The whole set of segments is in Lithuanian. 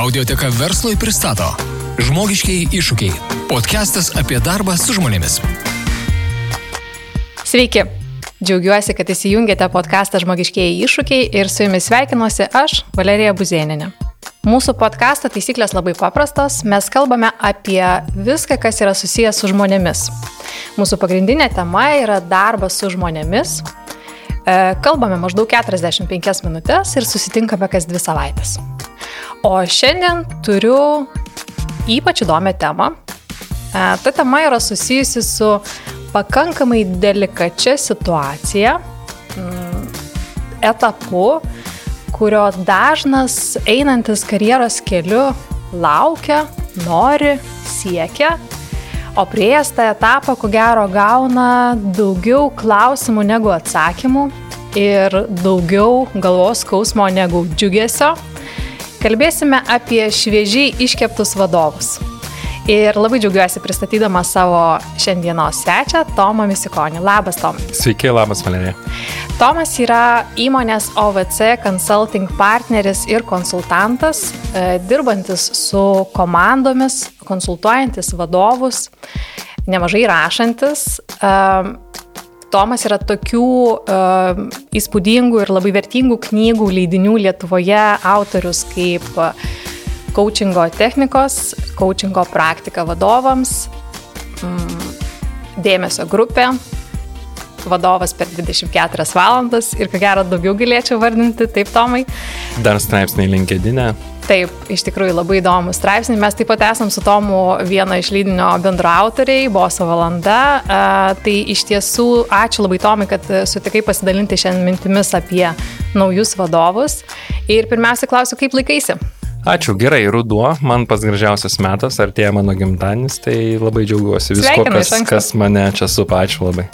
Audioteka verslui pristato Žmogiškiai iššūkiai. Podcastas apie darbą su žmonėmis. Sveiki. Džiaugiuosi, kad įsijungėte podcastą Žmogiškiai iššūkiai ir su jumis sveikinuosi aš, Valerija Buzėninė. Mūsų podkasto taisyklės labai paprastos, mes kalbame apie viską, kas yra susijęs su žmonėmis. Mūsų pagrindinė tema yra darbas su žmonėmis. E, kalbame maždaug 45 minutės ir susitinkame kas dvi savaitės. O šiandien turiu ypač įdomią temą. E, ta tema yra susijusi su pakankamai delikačia situacija, mm, etapu, kurio dažnas einantis karjeros keliu laukia, nori, siekia, o prieėjęs tą etapą, ko gero, gauna daugiau klausimų negu atsakymų ir daugiau galvos skausmo negu džiugesio. Kalbėsime apie šviežiai iškeptus vadovus. Ir labai džiaugiuosi pristatydama savo šiandienos svečią, Tomą Misikonį. Labas, Tom. Sveiki, labas, Valerija. Tomas yra įmonės OVC Consulting partneris ir konsultantas, e, dirbantis su komandomis, konsultuojantis vadovus, nemažai rašantis. E, Tomas yra tokių uh, įspūdingų ir labai vertingų knygų leidinių Lietuvoje autorius kaip coachingo technikos, coachingo praktika vadovams, mm, dėmesio grupė, vadovas per 24 valandas ir ko gero daugiau galėčiau vardinti, taip Tomai. Dar straipsniai linkedinė. Taip, iš tikrųjų labai įdomus straipsniai. Mes taip pat esam su Tomu vieno iš lydinio bendraautoriai, Boso valanda. Tai iš tiesų ačiū labai Tomai, kad sutikai pasidalinti šiandien mintimis apie naujus vadovus. Ir pirmiausia, klausiu, kaip laikaisi? Ačiū, gerai, ruduo, man pats gražiausias metas, artėja mano gimtadienis, tai labai džiaugiuosi visko, kas, kas mane čia supa, ačiū labai.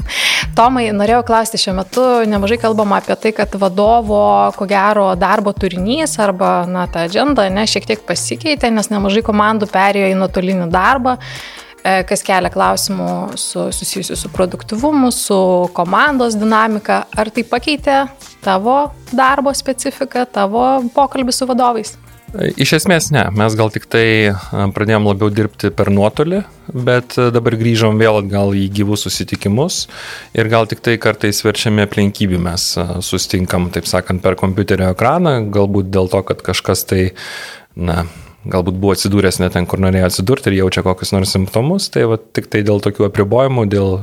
Tomai, norėjau klausti, šiuo metu nemažai kalbama apie tai, kad vadovo, ko gero, darbo turinys arba, na, ta agenda, ne, šiek tiek pasikeitė, nes nemažai komandų perėjo į nuotolinį darbą e, kas kelia klausimų su, susijusių su produktivumu, su komandos dinamika. Ar tai pakeitė tavo darbo specifiką, tavo pokalbį su vadovais? Iš esmės ne, mes gal tik tai pradėjom labiau dirbti per nuotolį, bet dabar grįžom vėl atgal į gyvus susitikimus ir gal tik tai kartais verčiami aplinkybių mes sustinkam, taip sakant, per kompiuterio ekraną, galbūt dėl to, kad kažkas tai, na, galbūt buvo atsidūręs ne ten, kur norėjo atsidurti ir jaučia kokius nors simptomus, tai va, tik tai dėl tokių apribojimų, dėl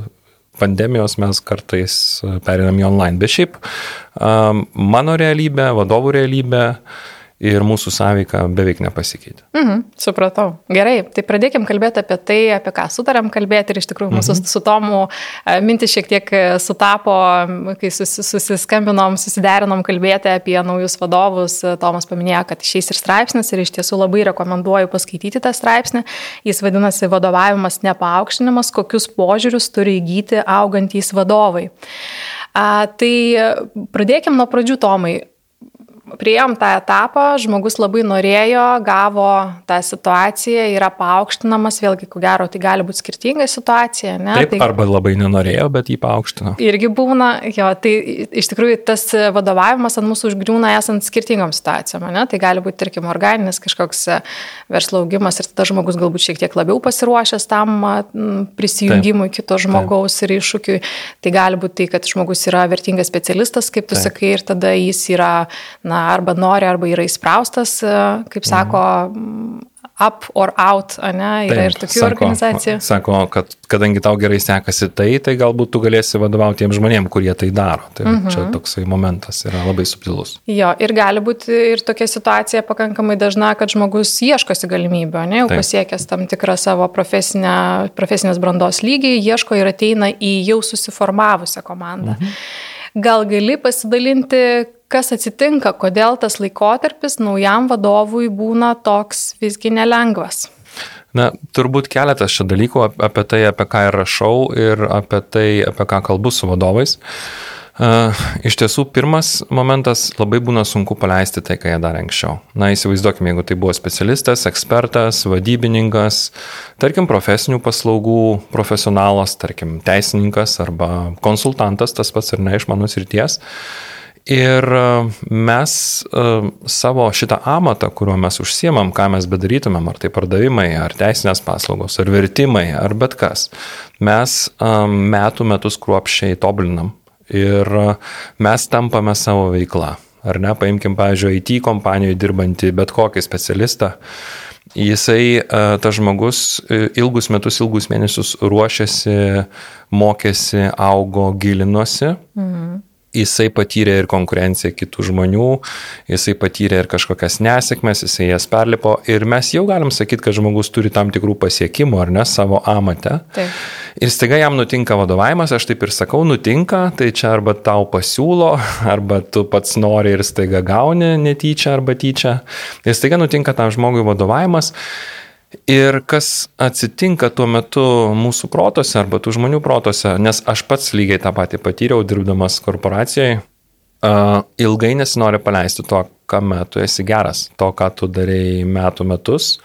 pandemijos mes kartais perinam į online. Bet šiaip mano realybė, vadovų realybė, ir mūsų sąveika beveik nepasikeitė. Mhm, supratau. Gerai, tai pradėkim kalbėti apie tai, apie ką sutarėm kalbėti ir iš tikrųjų mūsų mhm. su Tomu e, mintis šiek tiek e, sutapo, kai sus, susiskambinom, susiderinom kalbėti apie naujus vadovus. E, Tomas paminėjo, kad išeis ir straipsnis ir iš tiesų labai rekomenduoju paskaityti tą straipsnį. Jis vadinasi vadovavimas nepaaukštinimas, kokius požiūrius turi įgyti augantys vadovai. A, tai pradėkim nuo pradžių, Tomai priejom tą etapą, žmogus labai norėjo, gavo tą situaciją, yra paaukštinamas, vėlgi, ko gero, tai gali būti skirtinga situacija. Ne? Taip, tai, arba labai nenorėjo, bet jį paaukštino. Irgi būna, jo, tai iš tikrųjų tas vadovavimas ant mūsų užgriūna esant skirtingom situacijom. Ne? Tai gali būti, tarkim, organinis kažkoks verslo augimas ir tada žmogus galbūt šiek tiek labiau pasiruošęs tam prisijungimui Taip. kito žmogaus Taip. ir iššūkiui. Tai gali būti tai, kad žmogus yra vertingas specialistas, kaip tu Taip. sakai, ir tada jis yra, na, arba nori, arba yra įspraustas, e, kaip sako, up or out, ne, yra Taip, ir tokių sako, organizacijų. Sako, kad kadangi tau gerai sekasi tai, tai galbūt tu galėsi vadovauti tiems žmonėms, kurie tai daro. Tai mm -hmm. čia toksai momentas yra labai subtilus. Jo, ir gali būti ir tokia situacija pakankamai dažna, kad žmogus ieškosi galimybių, ne, jau Taip. pasiekęs tam tikrą savo profesinės brandos lygį, ieško ir ateina į jau susiformavusią komandą. Mm -hmm. Gal gali pasidalinti, kas atsitinka, kodėl tas laikotarpis naujam vadovui būna toks visgi nelengvas? Na, turbūt keletas čia dalykų apie tai, apie ką ir rašau ir apie tai, apie ką kalbu su vadovais. Uh, iš tiesų, pirmas momentas labai būna sunku paleisti tai, ką jie darė anksčiau. Na, įsivaizduokime, jeigu tai buvo specialistas, ekspertas, vadybininkas, tarkim, profesinių paslaugų profesionalas, tarkim, teisininkas arba konsultantas, tas pats ir ne iš mano srities. Uh, Ir e, mes e, savo šitą amatą, kuriuo mes užsiemam, ką mes bedarytumėm, ar tai pardavimai, ar teisinės paslaugos, ar vertimai, ar bet kas, mes metų metus kruopščiai tobulinam ir mes tampame savo veiklą. Ar ne, paimkim, pavyzdžiui, IT kompanijoje dirbantį bet kokį specialistą, Jisai, e, tas žmogus, e, ilgus metus, ilgus mėnesius ruošiasi, mokėsi, augo, gilinosi. Mhm jisai patyrė ir konkurenciją kitų žmonių, jisai patyrė ir kažkokias nesėkmes, jisai jas perlipo ir mes jau galim sakyti, kad žmogus turi tam tikrų pasiekimų ar ne savo amate. Taip. Ir staiga jam nutinka vadovavimas, aš taip ir sakau, nutinka, tai čia arba tau pasiūlo, arba tu pats nori ir staiga gauni netyčia arba tyčia. Ir staiga nutinka tam žmogui vadovavimas. Ir kas atsitinka tuo metu mūsų protose arba tų žmonių protose, nes aš pats lygiai tą patį patyriau dirbdamas korporacijai, uh, ilgai nesinori paleisti to, kame tu esi geras, to, ką tu darėjai metų metus.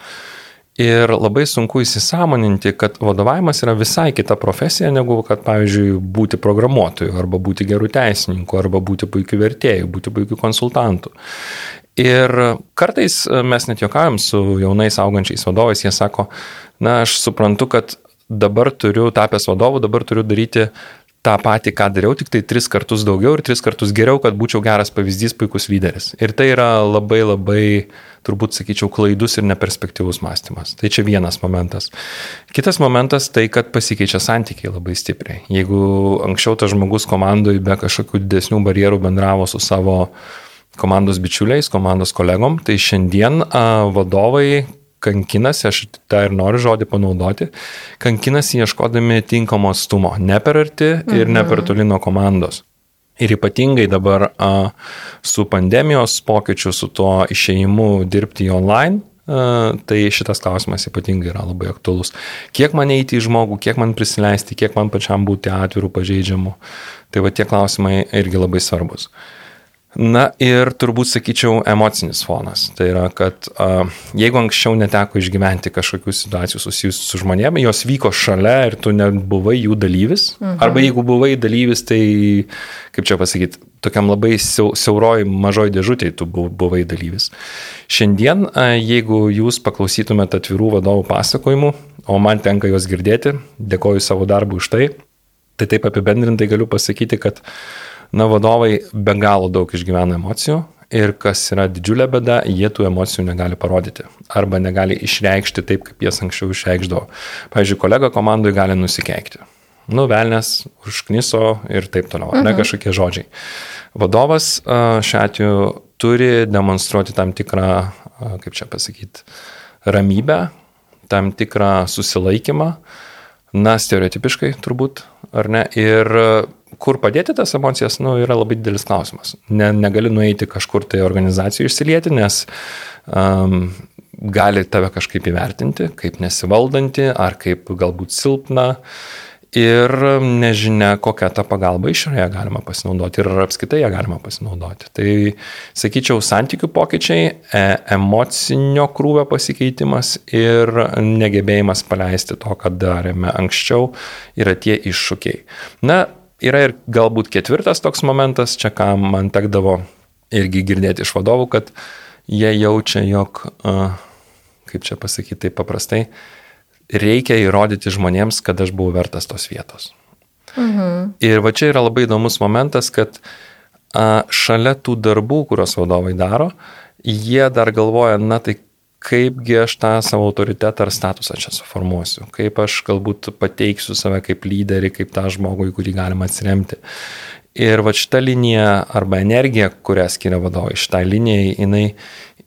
Ir labai sunku įsisamoninti, kad vadovavimas yra visai kita profesija negu, kad, pavyzdžiui, būti programuotoju, arba būti gerų teisininkų, arba būti puikiu vertėju, būti puikiu konsultantu. Ir kartais mes net juokaujam su jaunais augančiais vadovais, jie sako, na, aš suprantu, kad dabar turiu, tapęs vadovu, dabar turiu daryti tą patį, ką dariau, tik tai tris kartus daugiau ir tris kartus geriau, kad būčiau geras pavyzdys, puikus lyderis. Ir tai yra labai labai, turbūt sakyčiau, klaidus ir neperspektyvus mąstymas. Tai čia vienas momentas. Kitas momentas tai, kad pasikeičia santykiai labai stipriai. Jeigu anksčiau tas žmogus komandai be kažkokių didesnių barjerų bendravo su savo komandos bičiuliais, komandos kolegom, tai šiandien a, vadovai kankinasi, aš tą ir noriu žodį panaudoti, kankinasi ieškodami tinkamo atstumo, ne per arti ir mhm. ne per toli nuo komandos. Ir ypatingai dabar a, su pandemijos pokyčiu, su tuo išėjimu dirbti online, a, tai šitas klausimas ypatingai yra labai aktuolus. Kiek man eiti į žmogų, kiek man prisileisti, kiek man pačiam būti atvirų, pažeidžiamų. Tai va tie klausimai irgi labai svarbus. Na ir turbūt sakyčiau emocinis fonas. Tai yra, kad a, jeigu anksčiau neteko išgyventi kažkokių situacijų susijusių su žmonėmis, jos vyko šalia ir tu nebuvai jų dalyvis, mhm. arba jeigu buvai dalyvis, tai, kaip čia pasakyti, tokiam labai siauroj mažoj dėžutėje tu buvai dalyvis. Šiandien, a, jeigu jūs paklausytumėte atvirų vadovų pasakojimų, o man tenka juos girdėti, dėkoju savo darbų už tai, tai taip apibendrintai galiu pasakyti, kad Na, vadovai be galo daug išgyvena emocijų ir kas yra didžiulė bėda, jie tų emocijų negali parodyti arba negali išreikšti taip, kaip jas anksčiau išreikšdavo. Pavyzdžiui, kolega komandai gali nusikeikti. Nu, velnės užkniso ir taip toliau, mhm. ne kažkokie žodžiai. Vadovas šiuo atveju turi demonstruoti tam tikrą, kaip čia pasakyti, ramybę, tam tikrą susilaikymą, na, stereotipiškai turbūt, ar ne, ir kur padėti tas emocijas, nu, yra labai didelis klausimas. Ne, negali nueiti kažkur tai organizacijų išsilieti, nes um, gali tave kažkaip įvertinti, kaip nesivaldanti, ar kaip galbūt silpna. Ir nežinia, kokią tą pagalbą išorėje galima pasinaudoti ir ar apskaitai ją galima pasinaudoti. Tai, sakyčiau, santykių pokyčiai, e, emocinio krūvio pasikeitimas ir negebėjimas paleisti to, ką darėme anksčiau, yra tie iššūkiai. Na, Yra ir galbūt ketvirtas toks momentas, čia ką man tekdavo irgi girdėti iš vadovų, kad jie jaučia, jog, kaip čia pasakyti taip paprastai, reikia įrodyti žmonėms, kad aš buvau vertas tos vietos. Mhm. Ir va čia yra labai įdomus momentas, kad a, šalia tų darbų, kuriuos vadovai daro, jie dar galvoja, na tai kaipgi aš tą savo autoritetą ar statusą čia suformuosiu, kaip aš galbūt pateiksiu save kaip lyderį, kaip tą žmogų, į kurį galima atsiremti. Ir va šita linija arba energija, kurią skiria vadovai, šitai linijai, jinai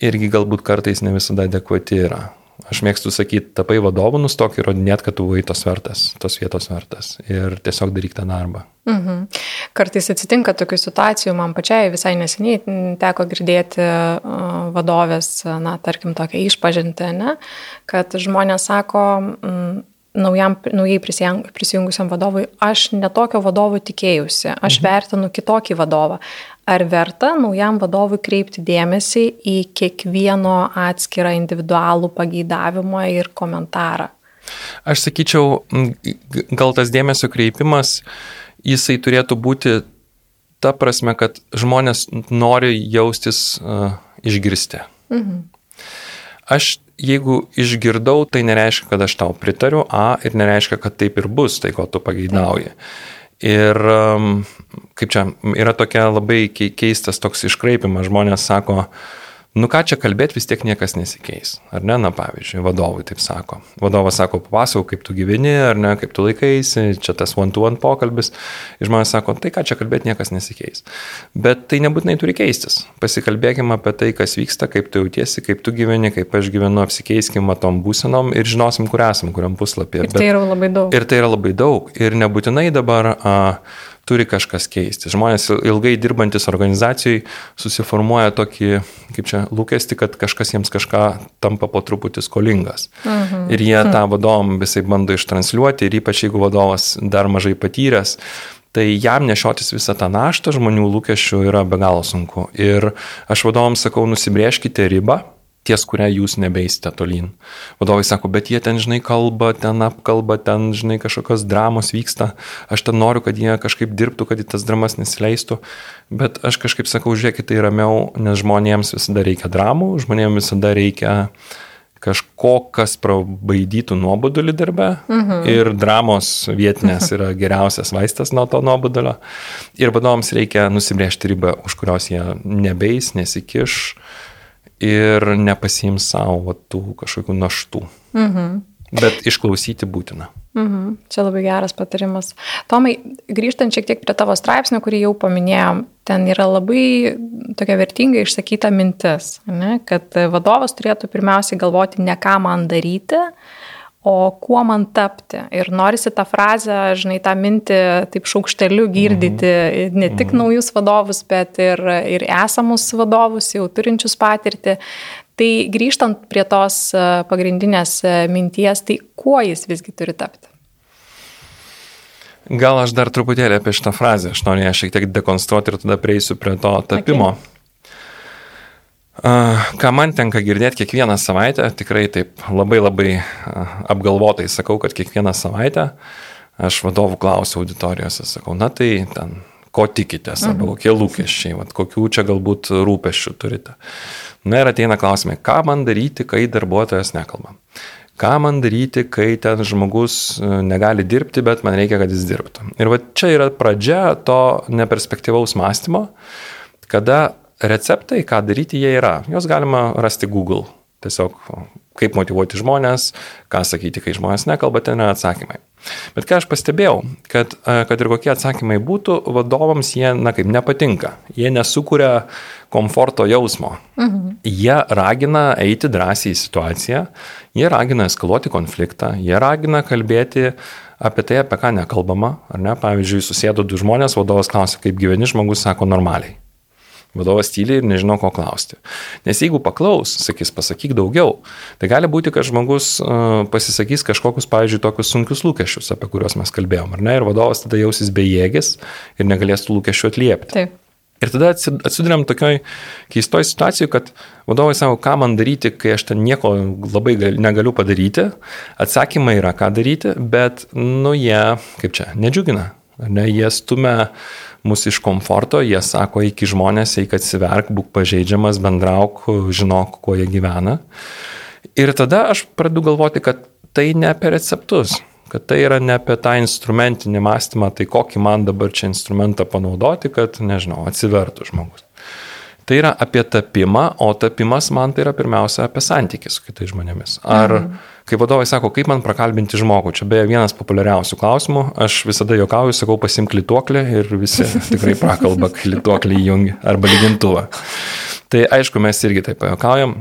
irgi galbūt kartais ne visada adekvati yra. Aš mėgstu sakyti, tapai vadovu, nustok įrodinėti, kad tu buvai tos vertas, tos vietos vertas ir tiesiog daryk tą darbą. Mhm. Kartais atsitinka tokių situacijų, man pačiai visai neseniai teko girdėti vadovės, na, tarkim, tokią išpažintę, ne, kad žmonės sako, naujam, naujai prisijungusiam vadovui, aš netokio vadovo tikėjusi, aš mhm. vertinu kitokį vadovą. Ar verta naujam vadovui kreipti dėmesį į kiekvieno atskirą individualų pageidavimą ir komentarą? Aš sakyčiau, gal tas dėmesio kreipimas, jisai turėtų būti ta prasme, kad žmonės nori jaustis uh, išgirsti. Mhm. Aš jeigu išgirdau, tai nereiškia, kad aš tau pritariu, A, ir nereiškia, kad taip ir bus, tai ko tu pageidauji. Ir um, kaip čia, yra tokia labai keistas toks iškraipimas, žmonės sako, Nu ką čia kalbėti, vis tiek niekas nesikeis. Ar ne, na pavyzdžiui, vadovui taip sako. Vadovas sako, papasakok, kaip tu gyveni, ar ne, kaip tu laikaisi, čia tas one-to-one -one pokalbis. Ir žmonės sako, tai ką čia kalbėti, niekas nesikeis. Bet tai nebūtinai turi keistis. Pasikalbėkime apie tai, kas vyksta, kaip tu jautiesi, kaip tu gyveni, kaip aš gyvenu, apsikeiskim tom būsenom ir žinosim, kur esam, kuriam puslapyje. Ir tai yra labai daug. Ir tai yra labai daug. Ir nebūtinai dabar... A, turi kažkas keistis. Žmonės ilgai dirbantis organizacijai susiformuoja tokį, kaip čia, lūkesti, kad kažkas jiems kažką tampa po truputį skolingas. Mhm. Ir jie mhm. tą vadovom visai bando ištransliuoti ir ypač jeigu vadovas dar mažai patyręs, tai jam nešiotis visą tą naštą žmonių lūkesčių yra be galo sunku. Ir aš vadovams sakau, nusibrieškite ribą ties kurią jūs nebeisite tolyn. Vadovai sako, bet jie ten, žinai, kalba, ten apkalba, ten, žinai, kažkokios dramos vyksta, aš ten noriu, kad jie kažkaip dirbtų, kad į tas dramas nesileistų, bet aš kažkaip sakau, žiūrėkite tai ramiau, nes žmonėms visada reikia dramų, žmonėms visada reikia kažko, kas prabaidytų nuobodulį darbę mhm. ir dramos vietinės yra geriausias vaistas nuo to nuobodulio. Ir vadovams reikia nusibriežti ribą, už kurios jie nebeis, nesikiš, ir nepasiims savo tų kažkokių naštų. Mhm. Bet išklausyti būtina. Mhm. Čia labai geras patarimas. Tomai, grįžtant šiek tiek prie tavo straipsnio, kurį jau paminėjom, ten yra labai tokia vertinga išsakyta mintis, ne, kad vadovas turėtų pirmiausiai galvoti ne ką man daryti, o kuo man tapti. Ir norisi tą frazę, žinai, tą mintį taip šaukšteliu girdyti mhm. ne tik mhm. naujus vadovus, bet ir, ir esamus vadovus, jau turinčius patirtį. Tai grįžtant prie tos e, pagrindinės e, minties, tai kuo jis visgi turi tapti? Gal aš dar truputėlį apie šitą frazę, aš noriu ją šiek tiek dekonstruoti ir tada prieisiu prie to tapimo. Okay. Ką man tenka girdėti kiekvieną savaitę, tikrai taip labai labai apgalvotai sakau, kad kiekvieną savaitę aš vadovų klausiu auditorijose, sakau, na tai ten, ko tikitės, arba mhm. kokie lūkesčiai, vat, kokių čia galbūt rūpeščių turite. Na ir ateina klausimai, ką man daryti, kai darbuotojas nekalba. Ką man daryti, kai ten žmogus negali dirbti, bet man reikia, kad jis dirbtų. Ir va čia yra pradžia to neperspektyvaus mąstymo, kada receptai, ką daryti, jie yra. Jos galima rasti Google. Tiesiog kaip motivuoti žmonės, ką sakyti, kai žmonės nekalba, ten yra atsakymai. Bet ką aš pastebėjau, kad, e, kad ir kokie atsakymai būtų, vadovams jie, na kaip, nepatinka. Jie nesukuria komforto jausmo. Mhm. Jie ragina eiti drąsiai į situaciją, jie ragina eskaluoti konfliktą, jie ragina kalbėti apie tai, apie ką nekalbama. Ar ne? Pavyzdžiui, susėdo du žmonės, vadovas klausia, kaip gyveni, žmogus sako normaliai. Vadovas tyliai ir nežino, ko klausti. Nes jeigu paklaus, sakys, pasakyk daugiau, tai gali būti, kad žmogus uh, pasisakys kažkokius, pavyzdžiui, tokius sunkius lūkesčius, apie kuriuos mes kalbėjom, ar ne? Ir vadovas tada jausis bejėgis ir negalės tų lūkesčių atliepti. Taip. Ir tada atsidurėm tokioj keistoj situacijai, kad vadovai savo, ką man daryti, kai aš ten nieko labai gal, negaliu padaryti. Atsakymai yra, ką daryti, bet, nu, jie, kaip čia, nedžiugina. Ne, jie stumia mus iš komforto, jie sako, iki žmonės, eik atsiverk, būk pažeidžiamas, bendrauk, žinok, kuo jie gyvena. Ir tada aš pradedu galvoti, kad tai ne apie receptus, kad tai yra ne apie tą instrumentinį mąstymą, tai kokį man dabar čia instrumentą panaudoti, kad, nežinau, atsivertų žmogus. Tai yra apie tapimą, o tapimas man tai yra pirmiausia apie santykį su kitais žmonėmis. Ar mhm kai vadovai sako, kaip man prakalbinti žmogų, čia beje vienas populiariausių klausimų, aš visada juokauju, sakau, pasimk lituoklį ir visi tikrai prakalba, kai lituoklį įjungi arba lygintuvą. Tai aišku, mes irgi taip juokaujam.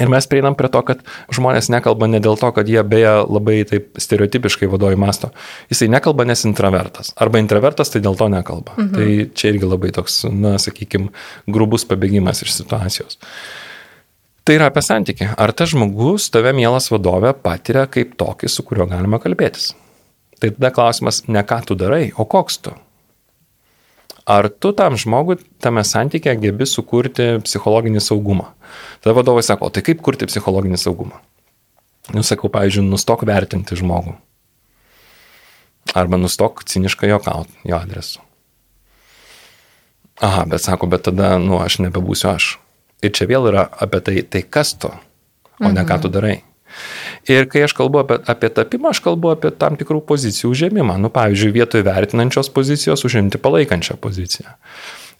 Ir mes prieinam prie to, kad žmonės nekalba ne dėl to, kad jie beje labai taip stereotipiškai vadovai masto. Jisai nekalba, nes intravertas. Arba intravertas, tai dėl to nekalba. Mhm. Tai čia irgi labai toks, na, sakykime, grubus pabėgimas iš situacijos. Tai yra apie santyki. Ar tas žmogus, tave mielas vadovė, patiria kaip tokį, su kuriuo galima kalbėtis? Tai tada klausimas, ne ką tu darai, o koks tu? Ar tu tam žmogui tame santykė gebi sukurti psichologinį saugumą? Tada vadovai sako, tai kaip kurti psichologinį saugumą? Jūs sakau, pavyzdžiui, nustok vertinti žmogų. Arba nustok ciniškai jokauti jo adresu. aha, bet sako, bet tada, nu, aš nebebūsiu aš. Ir čia vėl yra apie tai, tai kas tu, o ne ką tu darai. Ir kai aš kalbu apie, apie tapimą, aš kalbu apie tam tikrų pozicijų užėmimą. Nu, pavyzdžiui, vietoj vertinančios pozicijos užimti palaikančią poziciją.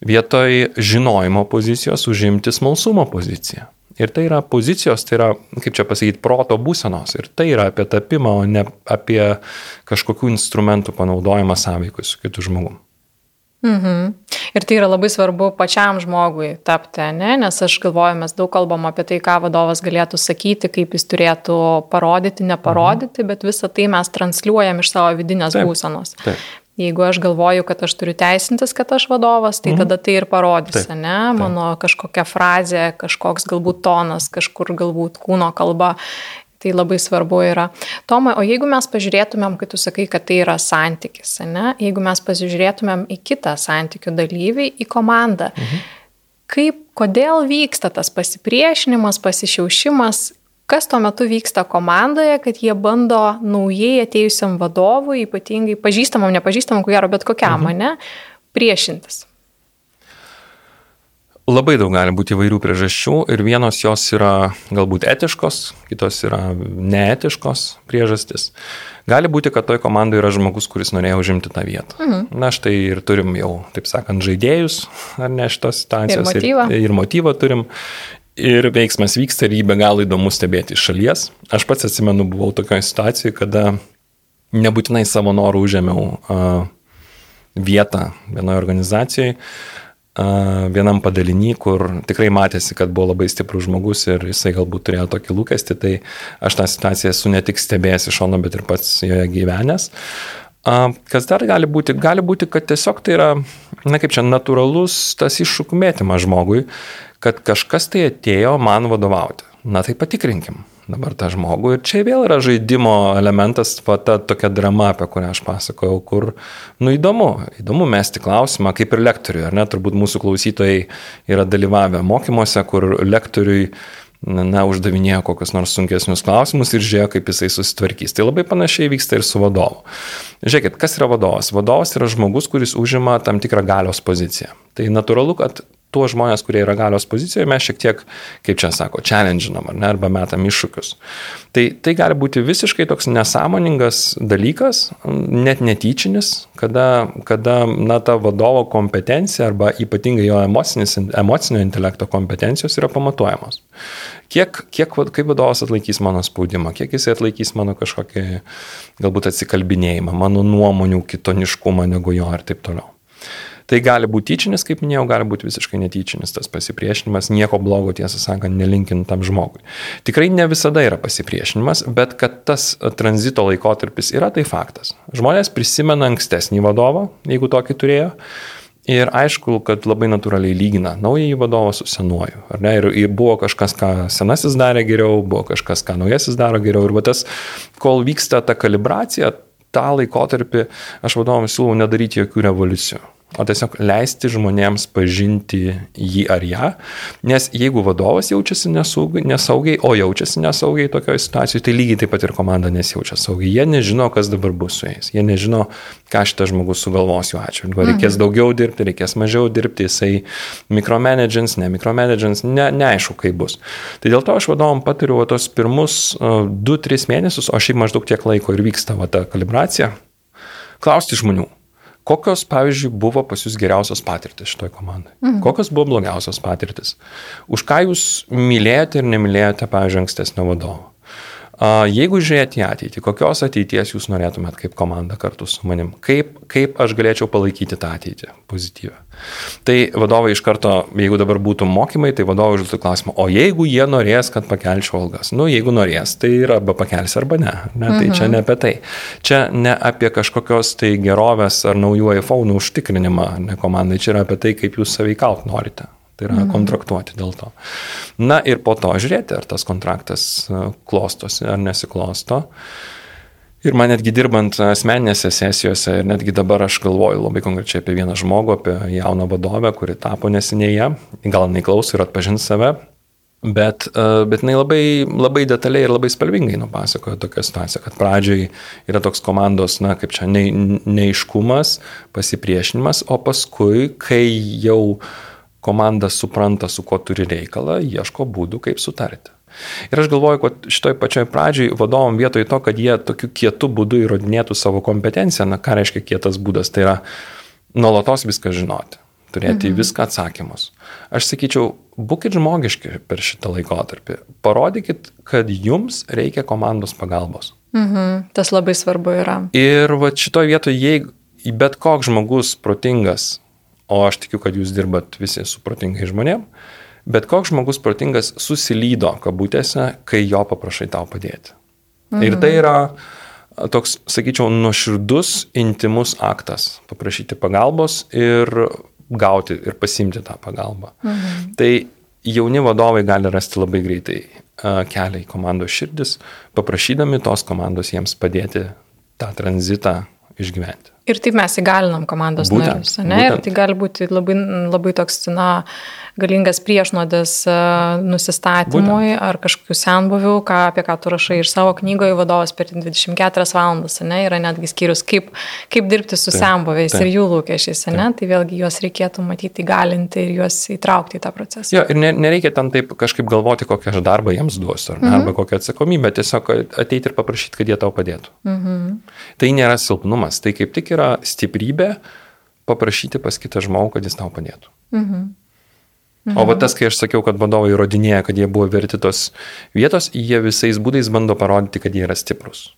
Vietoj žinojimo pozicijos užimti smalsumo poziciją. Ir tai yra pozicijos, tai yra, kaip čia pasakyti, proto būsenos. Ir tai yra apie tapimą, o ne apie kažkokių instrumentų panaudojimą sąveikui su kitu žmogumu. Mhm. Ir tai yra labai svarbu pačiam žmogui tapti, ne? nes aš galvoju, mes daug kalbam apie tai, ką vadovas galėtų sakyti, kaip jis turėtų parodyti, neparodyti, mhm. bet visą tai mes transliuojam iš savo vidinės taip, būsenos. Taip. Jeigu aš galvoju, kad aš turiu teisintis, kad aš vadovas, tai mhm. tada tai ir parodys, taip, ne? Mano kažkokia frazė, kažkoks galbūt tonas, kažkur galbūt kūno kalba. Tai labai svarbu yra. Tomai, o jeigu mes pažiūrėtumėm, kai tu sakai, kad tai yra santykis, ne? jeigu mes pasižiūrėtumėm į kitą santykių dalyvį, į komandą, mhm. kaip, kodėl vyksta tas pasipriešinimas, pasišiaušimas, kas tuo metu vyksta komandoje, kad jie bando naujai atėjusiam vadovui, ypatingai pažįstamam, nepažįstamam, ko gero, bet kokiam, mhm. ne, priešintis. Labai daug gali būti įvairių priežasčių ir vienos jos yra galbūt etiškos, kitos yra neetiškos priežastis. Gali būti, kad toj komandai yra žmogus, kuris norėjo užimti tą vietą. Mhm. Na štai ir turim jau, taip sakant, žaidėjus, ar ne šitos situacijos. Ir motyvą. Ir, ir motyvą turim. Ir veiksmas vyksta ir jį be galo įdomu stebėti iš šalies. Aš pats atsimenu, buvau tokioje situacijoje, kada nebūtinai savo norų užėmiau uh, vietą vienoje organizacijoje vienam padalinį, kur tikrai matėsi, kad buvo labai stiprus žmogus ir jisai galbūt turėjo tokį lūkestį, tai aš tą situaciją esu ne tik stebėjęs iš šono, bet ir pats joje gyvenęs. Kas dar gali būti? Gali būti, kad tiesiog tai yra, na kaip čia, natūralus tas iššūkų mėtymas žmogui, kad kažkas tai atėjo man vadovauti. Na tai patikrinkim dabar tą žmogų. Ir čia vėl yra žaidimo elementas, va ta tokia drama, apie kurią aš pasakojau, kur, nu įdomu, įdomu mesti klausimą, kaip ir lektoriui, ar ne, turbūt mūsų klausytojai yra dalyvavę mokymuose, kur lektoriui na, uždavinėjo kokius nors sunkesnius klausimus ir žiūrėjo, kaip jisai susitvarkys. Tai labai panašiai vyksta ir su vadovu. Žiūrėkit, kas yra vadovas? Vadovas yra žmogus, kuris užima tam tikrą galios poziciją. Tai natūralu, kad tuos žmonės, kurie yra galios pozicijoje, mes šiek tiek, kaip čia sako, challenge'inam ar ne, arba metam iššūkius. Tai, tai gali būti visiškai toks nesąmoningas dalykas, net netyčinis, kada, kada na, ta vadovo kompetencija arba ypatingai jo emocinio intelekto kompetencijos yra pamatuojamos. Kiek, kiek kaip vadovas atlaikys mano spaudimą, kiek jis atlaikys mano kažkokį galbūt atsikalbinėjimą, mano nuomonių kitoniškumą negu jo ir taip toliau. Tai gali būti tyčinis, kaip minėjau, gali būti visiškai netyčinis tas pasipriešinimas, nieko blogo, tiesą sakant, nelinkint tam žmogui. Tikrai ne visada yra pasipriešinimas, bet kad tas tranzito laikotarpis yra, tai faktas. Žmonės prisimena ankstesnį vadovą, jeigu tokį turėjo. Ir aišku, kad labai natūraliai lygina naująjį vadovą su senuoju. Ir, ir buvo kažkas, ką senasis darė geriau, buvo kažkas, ką naujasis daro geriau. Ir tas, kol vyksta ta kalibracija, tą laikotarpį aš vadovams siūlau nedaryti jokių revoliucijų o tiesiog leisti žmonėms pažinti jį ar ją, nes jeigu vadovas jaučiasi nesaugiai, nesaugiai o jaučiasi nesaugiai tokioje situacijoje, tai lygiai taip pat ir komanda nesijaučia saugiai. Jie nežino, kas dabar bus su jais, jie nežino, ką šitas žmogus sugalvos jų atžvilgiu. Mhm. Reikės daugiau dirbti, reikės mažiau dirbti, jisai mikromanagins, ne mikromanagins, ne, neaišku, kaip bus. Tai dėl to aš vadovom patariu va, tos pirmus 2-3 uh, mėnesius, o šiaip maždaug tiek laiko ir vyksta va, ta kalibracija, klausti žmonių Kokios, pavyzdžiui, buvo pas jūs geriausios patirtis šitoje komandoje? Mhm. Kokios buvo blogiausios patirtis? Už ką jūs mylėjote ir nemylėjote, pavyzdžiui, ankstesnio vadovo? Jeigu žiūrėti į ateitį, kokios ateities jūs norėtumėt kaip komanda kartu su manim? Kaip, kaip aš galėčiau palaikyti tą ateitį pozityvę? Tai vadovai iš karto, jeigu dabar būtų mokymai, tai vadovai užduotų klausimą, o jeigu jie norės, kad pakelčiau algas? Nu, jeigu norės, tai yra arba pakelsi arba ne. ne tai mhm. čia ne apie tai. Čia ne apie kažkokios tai gerovės ar naujų iPhone užtikrinimą, ne komandai, čia yra apie tai, kaip jūs saveikaut norite. Tai yra mhm. kontraktuoti dėl to. Na ir po to žiūrėti, ar tas kontraktas e, klostosi ar nesiklosto. Ir man netgi dirbant asmeninėse sesijose ir netgi dabar aš galvoju labai konkrečiai apie vieną žmogų, apie jauną vadovę, kuri tapo nesinėje, gal jinai klauso ir atpažins save. Bet, uh, bet jinai labai, labai detaliai ir labai spalvingai nupasakojo tokią situaciją, kad pradžioj yra toks komandos, na, kaip čia, ne, neiškumas, pasipriešinimas, o paskui, kai jau komanda supranta, su kuo turi reikalą, ieško būdų, kaip sutarti. Ir aš galvoju, kad šitoj pačioj pradžioj vadovom vietoj to, kad jie tokiu kietu būdu įrodinėtų savo kompetenciją, na ką reiškia kietas būdas, tai yra nuolatos viską žinoti, turėti mhm. viską atsakymus. Aš sakyčiau, būkite žmogiški per šitą laikotarpį, parodykit, kad jums reikia komandos pagalbos. Mhm. Tas labai svarbu yra. Ir va šitoje vietoje, jei bet koks žmogus protingas, o aš tikiu, kad jūs dirbat visi su protingai žmonėm, Bet koks žmogus protingas susilydo kabutėse, kai jo paprašai tau padėti. Mhm. Ir tai yra toks, sakyčiau, nuoširdus, intimus aktas - paprašyti pagalbos ir gauti ir pasimti tą pagalbą. Mhm. Tai jauni vadovai gali rasti labai greitai kelią į komandos širdis, paprašydami tos komandos jiems padėti tą tranzitą išgyventi. Ir taip mes įgalinam komandos narius, ne? Būtent. Ir tai gali būti labai, labai toks, na, galingas priešnuodis uh, nusistatymui būtent. ar kažkokiu senbuviu, ką, apie ką tu rašai iš savo knygoje vadovas per 24 valandas, ne? Yra netgi skyrius, kaip, kaip dirbti su taip, senbuviais taip, ir jų lūkesčiais, ne? Taip. Tai vėlgi juos reikėtų matyti, įgalinti ir juos įtraukti į tą procesą. Jo, ir ne, nereikia ten taip kažkaip galvoti, kokią aš darbą jiems duosiu, ar ne, mhm. arba kokią atsakomybę, tiesiog ateiti ir paprašyti, kad jie tau padėtų. Mhm. Tai nėra silpnumas, tai kaip tik yra stiprybė paprašyti pas kitą žmogų, kad jis tau padėtų. Mhm. Mhm. O va tas, kai aš sakiau, kad vadovai įrodinėja, kad jie buvo verti tos vietos, jie visais būdais bando parodyti, kad jie yra stiprus.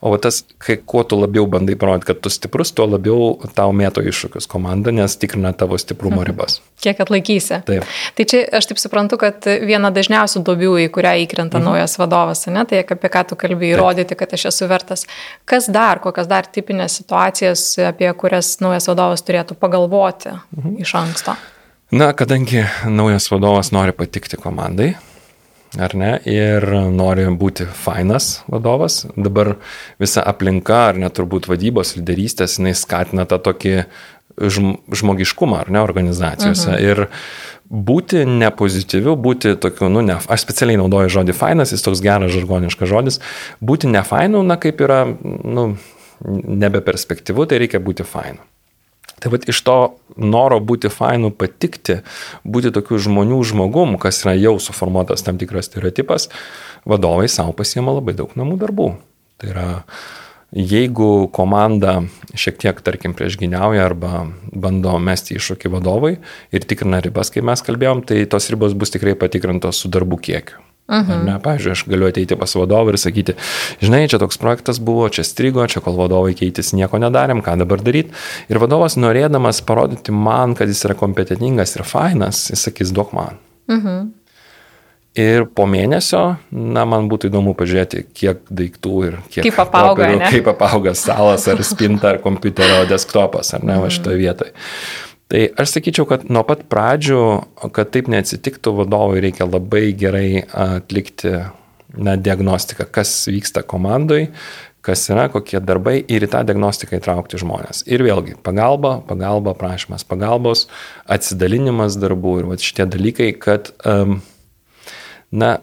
O tas, kai kuo tu labiau bandai parodyti, kad tu stiprus, tuo labiau tau mėto iššūkius komanda, nes tikrina tavo stiprumo ribas. Kiek atlaikysi. Taip. Tai čia aš taip suprantu, kad viena dažniausių duobių, į kurią įkrenta mhm. naujas vadovas, ne, tai apie ką tu kalbėjai, įrodyti, kad aš esu vertas. Kas dar, kokias dar tipinės situacijas, apie kurias naujas vadovas turėtų pagalvoti mhm. iš anksto? Na, kadangi naujas vadovas nori patikti komandai, ar ne, ir nori būti fainas vadovas. Dabar visa aplinka, ar net turbūt vadybos lyderystės, jinai skatina tą tokį žmogiškumą, ar ne, organizacijose. Mhm. Ir būti nepozityviu, būti tokiu, nu, ne, aš specialiai naudoju žodį fainas, jis toks geras žargoniškas žodis, būti nefainu, na, kaip yra, nu, nebeperspektyvu, tai reikia būti fainu. Tai vad iš to noro būti fainu, patikti, būti tokių žmonių žmogum, kas yra jau suformuotas tam tikras stereotipas, vadovai savo pasiema labai daug namų darbų. Tai yra, jeigu komanda šiek tiek, tarkim, priešginiauja arba bando mesti iššūkį vadovui ir tikrina ribas, kaip mes kalbėjom, tai tos ribos bus tikrai patikrintos su darbų kiekiu. -huh. Ne, pavyzdžiui, aš galiu ateiti pas vadovą ir sakyti, žinai, čia toks projektas buvo, čia strigo, čia kol vadovai keitis nieko nedarėm, ką dabar daryti. Ir vadovas norėdamas parodyti man, kad jis yra kompetitingas ir fainas, jis sakys, duok man. -huh. Ir po mėnesio, na, man būtų įdomu pažiūrėti, kiek daiktų ir kiek... Kaip apauga, popierių, kaip apauga stalas ar spinta ar kompiuterio desktopas, ar ne, va šitoje vietoje. Tai aš sakyčiau, kad nuo pat pradžių, kad taip neatsitiktų, vadovui reikia labai gerai atlikti na, diagnostiką, kas vyksta komandai, kas yra, kokie darbai ir į tą diagnostiką įtraukti žmonės. Ir vėlgi, pagalba, pagalba, prašymas pagalbos, atsidalinimas darbų ir va, šitie dalykai, kad, um, na,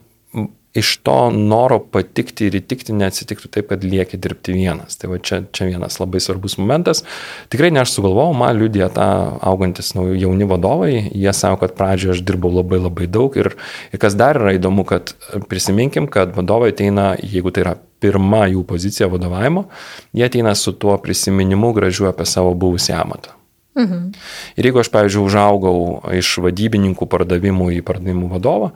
iš to noro patikti ir įtikti neatsitiktų taip, kad lieki dirbti vienas. Tai va čia, čia vienas labai svarbus momentas. Tikrai ne aš sugalvojau, man liūdė tą augantis jauni vadovai, jie savo, kad pradžioje aš dirbau labai labai daug ir, ir kas dar yra įdomu, kad prisiminkim, kad vadovai ateina, jeigu tai yra pirma jų pozicija vadovavimo, jie ateina su tuo prisiminimu gražiu apie savo buvusią amatą. Mhm. Ir jeigu aš, pavyzdžiui, užaugau iš vadybininkų pardavimų į pardavimų vadovą,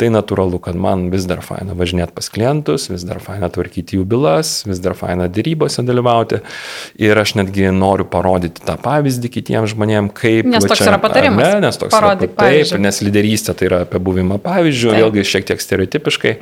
tai natūralu, kad man vis dar faina važinėti pas klientus, vis dar faina tvarkyti jų bylas, vis dar faina dėrybose dalyvauti. Ir aš netgi noriu parodyti tą pavyzdį kitiems žmonėms, kaip... Nes toks čia, yra patarimas. Ne, nes toks Parodyk yra patarimas. Taip, nes lyderystė tai yra apie buvimą pavyzdžių, vėlgi šiek tiek stereotipiškai.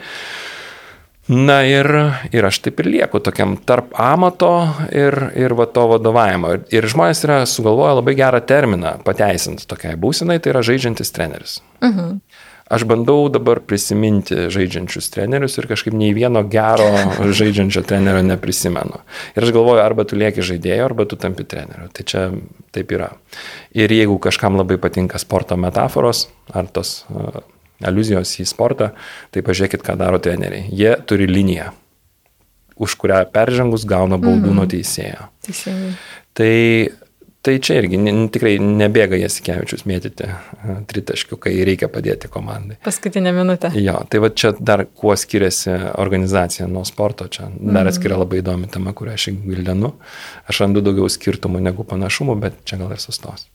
Na ir, ir aš taip ir lieku tokiam tarp amato ir, ir va to vadovavimo. Ir žmonės yra sugalvoję labai gerą terminą pateisinti tokiai būsinai, tai yra žaidžiantis treneris. Uh mhm. -huh. Aš bandau dabar prisiminti žaidžiančius trenerius ir kažkaip nei vieno gero žaidžiančio trenerio neprisimenu. Ir aš galvoju, arba tu lieki žaidėjo, arba tu tampi treneriu. Tai čia taip yra. Ir jeigu kažkam labai patinka sporto metaforos, ar tos aluzijos į sportą, tai pažiūrėkit, ką daro treneriai. Jie turi liniją, už kurią peržengus gauna baudų mhm. nuo teisėjo. Teisingai. Tai Tai čia irgi n, tikrai nebėga Jasikevičius mėtyti tritaškių, kai reikia padėti komandai. Paskutinę minutę. Jo, tai va čia dar kuo skiriasi organizacija nuo sporto, čia dar mhm. atskiria labai įdomi tema, kurią aš gildenu. Aš randu daugiau skirtumų negu panašumų, bet čia gal ir sustos.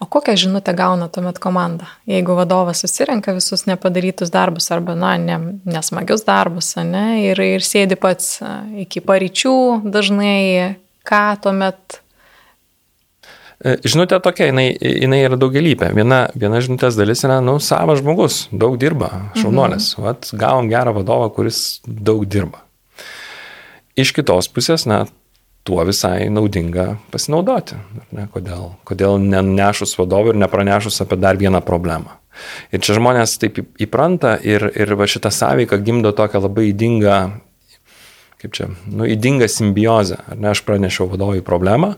O kokią žinutę gauna tuomet komanda? Jeigu vadovas susirenka visus nepadarytus darbus arba, na, ne, nesmagius darbus, ne, ir, ir sėdi pats iki paryčių dažnai, ką tuomet E, žinutė tokia, jinai, jinai yra daugelįpė. Viena, viena žinutės dalis yra, nu, savas žmogus, daug dirba, šaunuolis. Mhm. Vat, gavom gerą vadovą, kuris daug dirba. Iš kitos pusės, na, tuo visai naudinga pasinaudoti. Ne, kodėl, kodėl nenešus vadovų ir nepranešus apie dar vieną problemą. Ir čia žmonės taip įpranta ir, ir va šitą sąveiką gimdo tokią labai įdingą, kaip čia, nu, įdingą simbiozę. Ar ne, aš pranešiau vadovui problemą,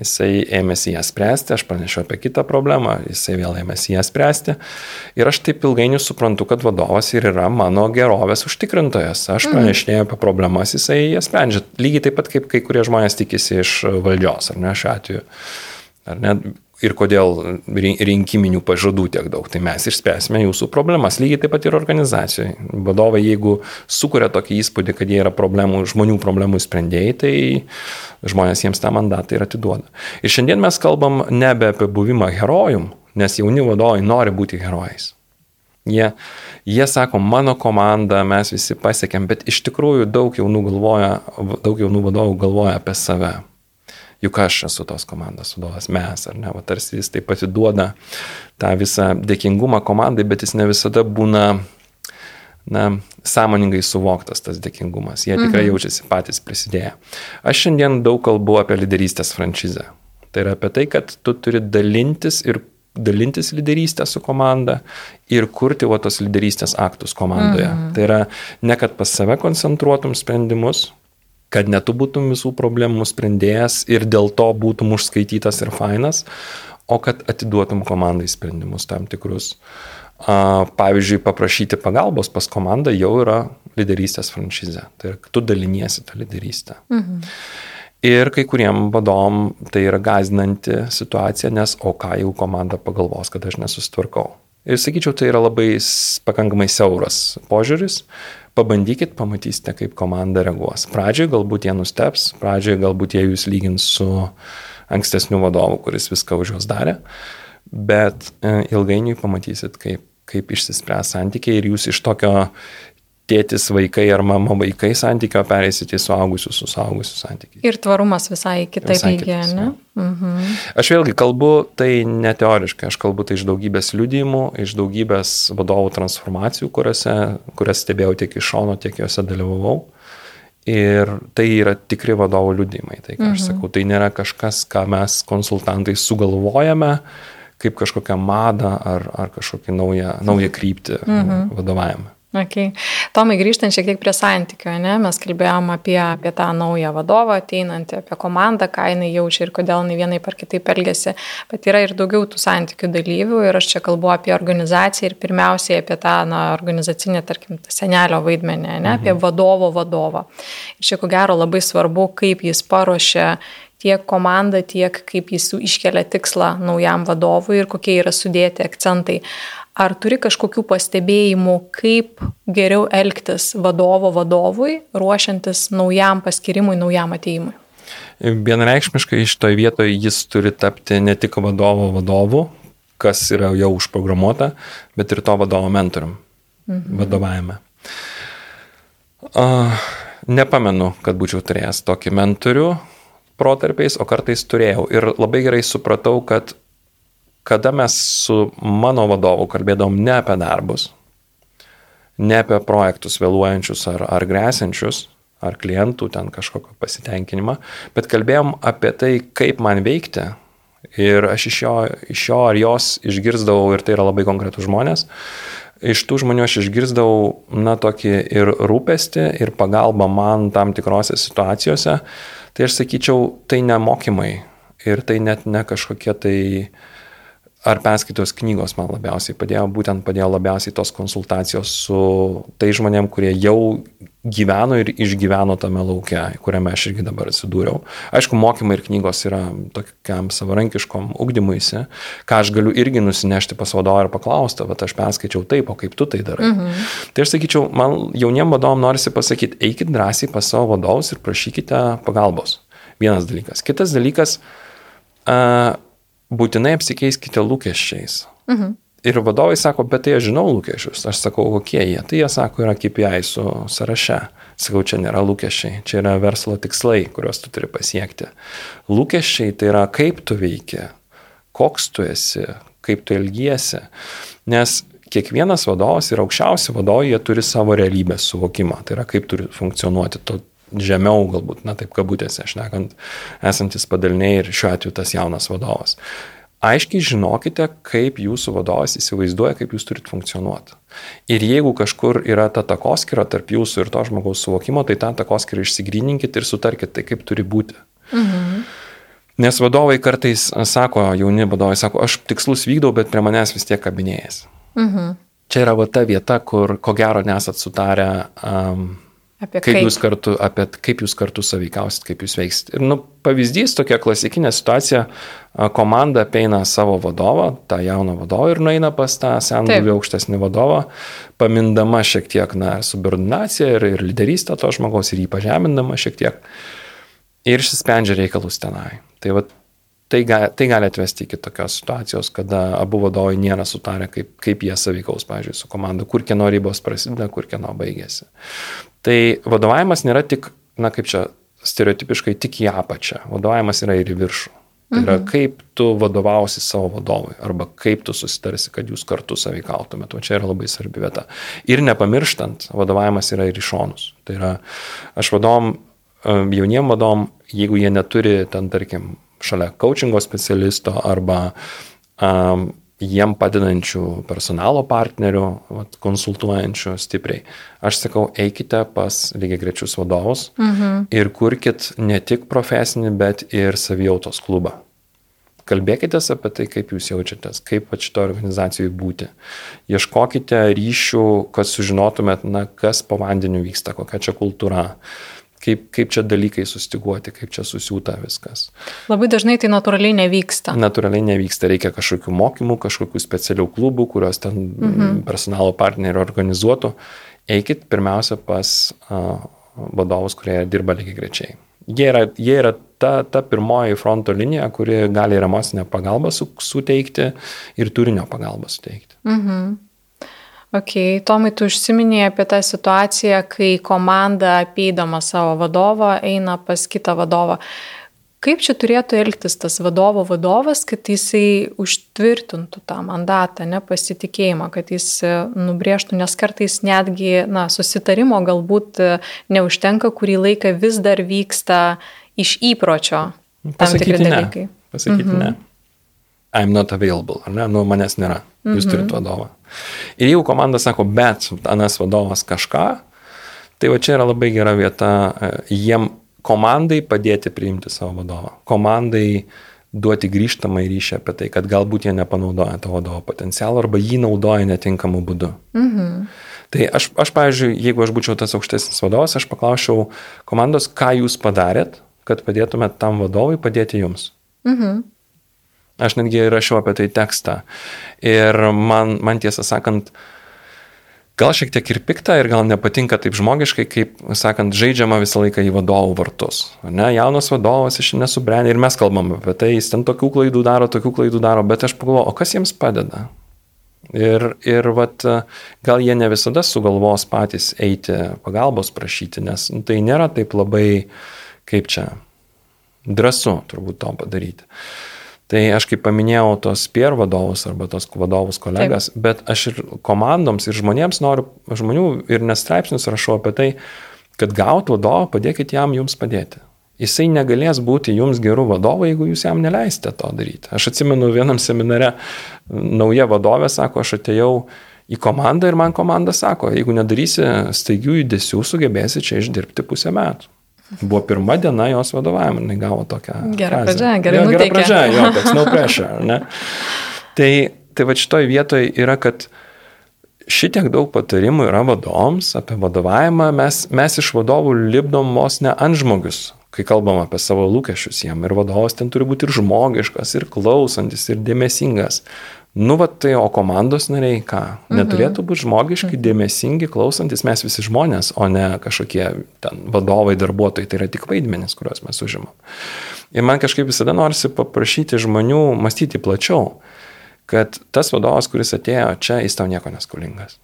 Jisai ėmėsi ją spręsti, aš pranešiau apie kitą problemą, jisai vėl ėmėsi ją spręsti. Ir aš taip ilgainiui suprantu, kad vadovas ir yra mano gerovės užtikrintojas. Aš mhm. pranešinėjau apie problemas, jisai jas sprendžia. Lygiai taip pat kaip kai kurie žmonės tikisi iš valdžios, ar ne šiuo atveju. Ar ne, ir kodėl rinkiminių pažadų tiek daug. Tai mes išspręsime jūsų problemas. Lygiai taip pat ir organizacijoje. Vadovai, jeigu sukuria tokį įspūdį, kad jie yra problemų, žmonių problemų sprendėjai, tai žmonės jiems tą mandatą ir atiduoda. Ir šiandien mes kalbam nebe apie buvimą herojum, nes jauni vadovai nori būti herojais. Jie, jie sako, mano komanda, mes visi pasiekėm, bet iš tikrųjų daug jaunų, galvoja, daug jaunų vadovų galvoja apie save juk aš esu tos komandos vadovas, mes, ar ne, va, tarsi jis taip pat įduoda tą visą dėkingumą komandai, bet jis ne visada būna na, sąmoningai suvoktas tas dėkingumas. Jie tikrai mhm. jaučiasi patys prisidėję. Aš šiandien daug kalbu apie lyderystės franšizę. Tai yra apie tai, kad tu turi dalintis ir dalintis lyderystę su komanda ir kurti va tos lyderystės aktus komandoje. Mhm. Tai yra ne kad pas save koncentruotum sprendimus, kad netu būtum visų problemų sprendėjas ir dėl to būtum užskaitytas ir fainas, o kad atiduotum komandai sprendimus tam tikrus. Pavyzdžiui, paprašyti pagalbos pas komandą jau yra lyderystės franšizė. Tai yra, tu daliniesi tą lyderystę. Mhm. Ir kai kuriem vadovom tai yra gazinanti situacija, nes o ką jau komanda pagalvos, kad aš nesusitvarkau. Ir sakyčiau, tai yra labai pakankamai siauras požiūris, Pabandykit, pamatysite, kaip komanda reaguos. Pradžioje galbūt jie nusteps, pradžioje galbūt jie jūs lygins su ankstesniu vadovu, kuris viską už juos darė, bet e, ilgainiui pamatysit, kaip, kaip išsispręs santykiai ir jūs iš tokio tėtis vaikai ar mama vaikai santykio pereisite į suaugusius su suaugusius santykiai. Ir tvarumas visai kitaip veikia, ne? Mhm. Aš vėlgi kalbu tai ne teoriškai, aš kalbu tai iš daugybės liudymų, iš daugybės vadovų transformacijų, kuriuose, kurias stebėjau tiek iš šono, tiek juose dalyvavau. Ir tai yra tikri vadovų liudymai. Tai, ką aš mhm. sakau, tai nėra kažkas, ką mes konsultantai sugalvojame kaip kažkokią madą ar, ar kažkokią naują, naują kryptį mhm. vadovavimą. Okay. Tomai, grįžtant šiek tiek prie santykio, ne? mes kalbėjom apie, apie tą naują vadovą ateinantį, apie komandą, ką jinai jaučia ir kodėl jinai vienai par kitaip elgesi, bet yra ir daugiau tų santykių dalyvių ir aš čia kalbu apie organizaciją ir pirmiausiai apie tą na, organizacinę, tarkim, senelio vaidmenį, ne? Mhm. apie vadovo vadovą. Ir čia ko gero labai svarbu, kaip jis paruošia tiek komanda, tiek kaip jis iškelia tikslą naujam vadovui ir kokie yra sudėti akcentai. Ar turi kažkokių pastebėjimų, kaip geriau elgtis vadovo vadovui, ruošiantis naujam paskirimui, naujam ateimui? Vienareikšmiškai iš toje vietoje jis turi tapti ne tik vadovo vadovu, kas yra jau užprogramuota, bet ir to vadovo mentorium mhm. vadovavime. Uh, nepamenu, kad būčiau turėjęs tokį mentorių protarpiais, o kartais turėjau. Ir labai gerai supratau, kad kada mes su mano vadovu kalbėdom ne apie darbus, ne apie projektus vėluojančius ar, ar grėsiančius, ar klientų ten kažkokio pasitenkinimą, bet kalbėjom apie tai, kaip man veikti. Ir aš iš jo, iš jo ar jos išgirdavau, ir tai yra labai konkretų žmonės, iš tų žmonių aš išgirdavau, na, tokį ir rūpestį, ir pagalbą man tam tikrose situacijose. Tai aš sakyčiau, tai ne mokymai ir tai net ne kažkokie tai uh, ar perskaitos knygos man labiausiai padėjo, būtent padėjo labiausiai tos konsultacijos su tai žmonėm, kurie jau gyveno ir išgyveno tame laukia, kuriame aš irgi dabar atsidūriau. Aišku, mokymai ir knygos yra tokiam savarankiškom ugdymuisi, ką aš galiu irgi nusinešti pas vadovą ir paklausti, bet aš perskaičiau taip, o kaip tu tai darai. Mhm. Tai aš sakyčiau, man jauniem vadovam norisi pasakyti, eikit drąsiai pas savo vadovus ir prašykite pagalbos. Vienas dalykas. Kitas dalykas, uh, būtinai apsikeiskite lūkesčiais. Mhm. Ir vadovai sako, bet tai aš žinau lūkesčius. Aš sakau, kokie jie. Tai jie sako, yra KPI su sąraše. Sakau, čia nėra lūkesčiai, čia yra verslo tikslai, kuriuos tu turi pasiekti. Lūkesčiai tai yra kaip tu veiki, koks tu esi, kaip tu elgiesi. Nes kiekvienas vadovas ir aukščiausi vadovai, jie turi savo realybės suvokimą. Tai yra kaip turi funkcionuoti to žemiau galbūt, na taip kabutėse, šnekant, esantis padaliniai ir šiuo atveju tas jaunas vadovas. Aiškiai žinokite, kaip jūsų vadovas įsivaizduoja, kaip jūs turit funkcionuoti. Ir jeigu kažkur yra ta takoskira tarp jūsų ir to žmogaus suvokimo, tai tą takoskirą išsigryninkit ir sutarkit tai, kaip turi būti. Mhm. Nes vadovai kartais sako, jauni vadovai sako, aš tikslus vykdau, bet prie manęs vis tiek kabinėjas. Mhm. Čia yra va ta vieta, kur ko gero nesat sutarę um, Apie kaip, kaip. Jūs kartu, apie kaip jūs kartu saveikausit, kaip jūs veiksit. Ir nu, pavyzdys, tokia klasikinė situacija, komanda apeina savo vadovą, tą jauną vadovą ir nueina pas tą senbuvį aukštesnį vadovą, pamindama šiek tiek, na, subordinaciją ir, ir lyderystę to žmogaus ir jį pažemindama šiek tiek. Ir išsisprendžia reikalus tenai. Tai va, tai, gali, tai gali atvesti iki tokios situacijos, kada abu vadovai nėra sutarę, kaip, kaip jie savykaus, pavyzdžiui, su komanda, kur kieno ribos prasideda, kur kieno baigėsi. Tai vadovavimas nėra tik, na kaip čia stereotipiškai, tik į apačią. Vadovavimas yra ir į viršų. Tai yra, mhm. kaip tu vadovausi savo vadovui arba kaip tu susitarsi, kad jūs kartu saveikautumėte. O čia yra labai svarbi vieta. Ir nepamirštant, vadovavimas yra ir į šonus. Tai yra, aš vadovom, jauniem vadovom, jeigu jie neturi ten, tarkim, šalia coachingo specialisto arba um, jiem padedančių personalo partnerių, vat, konsultuojančių stipriai. Aš sakau, eikite pas lygiai grečius vadovus mhm. ir kurkit ne tik profesinį, bet ir savijautos klubą. Kalbėkite apie tai, kaip jūs jaučiatės, kaip šito organizacijoje būti. Ieškokite ryšių, kad sužinotumėt, na, kas po vandeniu vyksta, kokia čia kultūra. Uh, kaip, kaip čia dalykai sustiguoti, kaip čia susiūta viskas. Labai dažnai tai natūraliai nevyksta. Natūraliai nevyksta, reikia kažkokių mokymų, kažkokių specialių klubų, kuriuos ten mhm. personalo partneriai organizuotų. Eikit pirmiausia pas uh, vadovus, kurie dirba lygiai grečiai. Jie yra, jie yra ta, ta pirmoji fronto linija, kuri gali ir emocinę pagalbą su, suteikti ir turinio pagalbą suteikti. Mhm. Ok, Tomai, tu užsiminėjai apie tą situaciją, kai komanda apeidama savo vadovą eina pas kitą vadovą. Kaip čia turėtų elgtis tas vadovo vadovas, kad jisai užtvirtintų tą mandatą, nepasitikėjimą, kad jis e, nubrėžtų, nes kartais netgi, na, susitarimo galbūt e, neužtenka, kurį laiką vis dar vyksta iš įpročio. Pasakyti ne. Pasakyti mhm. ne. I'm not available, ar ne, nu manęs nėra, jūs mhm. turite vadovą. Ir jeigu komanda sako, bet anas vadovas kažką, tai va čia yra labai gera vieta e, jiem komandai padėti priimti savo vadovą. Komandai duoti grįžtamą ryšį apie tai, kad galbūt jie nepanaudoja to vadovo potencialą arba jį naudoja netinkamu būdu. Mhm. Tai aš, aš, pavyzdžiui, jeigu aš būčiau tas aukštesnis vadovas, aš paklausčiau komandos, ką jūs padarėt, kad padėtumėt tam vadovui padėti jums. Mhm. Aš netgi rašiau apie tai tekstą. Ir man, man tiesą sakant, gal šiek tiek ir pikta ir gal nepatinka taip žmogiškai, kaip, sakant, žaidžiama visą laiką į vadovų vartus. Ne, jaunas vadovas iš nesubrendė ir mes kalbam apie tai, jis ten tokių klaidų daro, tokių klaidų daro, bet aš pagalvoju, o kas jiems padeda? Ir, ir vat, gal jie ne visada sugalvos patys eiti pagalbos prašyti, nes nu, tai nėra taip labai, kaip čia, drąsu turbūt to padaryti. Tai aš kaip paminėjau tos pier vadovus arba tos vadovus kolegas, Taip. bet aš ir komandoms ir žmonėms noriu, žmonių ir nestraipsnius rašau apie tai, kad gaut vadovą, padėkit jam jums padėti. Jisai negalės būti jums gerų vadovų, jeigu jūs jam neleisite to daryti. Aš atsimenu vienam seminare, nauja vadovė sako, aš atėjau į komandą ir man komanda sako, jeigu nedarysi staigių judesių, sugebėsi čia išdirbti pusę metų. Buvo pirma diena jos vadovavimo, jinai gavo tokią. Gerą pradžią, gerai. Jo, gera pradžia, jo, toks no pressure, ne? Tai, tai va šitoj vietoje yra, kad šitiek daug patarimų yra vadovams apie vadovavimą, mes, mes iš vadovų lipdom vos ne ant žmogius, kai kalbam apie savo lūkesčius jiem. Ir vadovas ten turi būti ir žmogiškas, ir klausantis, ir dėmesingas. Nu, va tai, o komandos nariai ką? Mhm. Neturėtų būti žmogiški, mhm. dėmesingi, klausantis mes visi žmonės, o ne kažkokie ten vadovai, darbuotojai, tai yra tik vaidmenys, kuriuos mes užimam. Ir man kažkaip visada norisi paprašyti žmonių mąstyti plačiau, kad tas vadovas, kuris atėjo čia, jis tau nieko neskolingas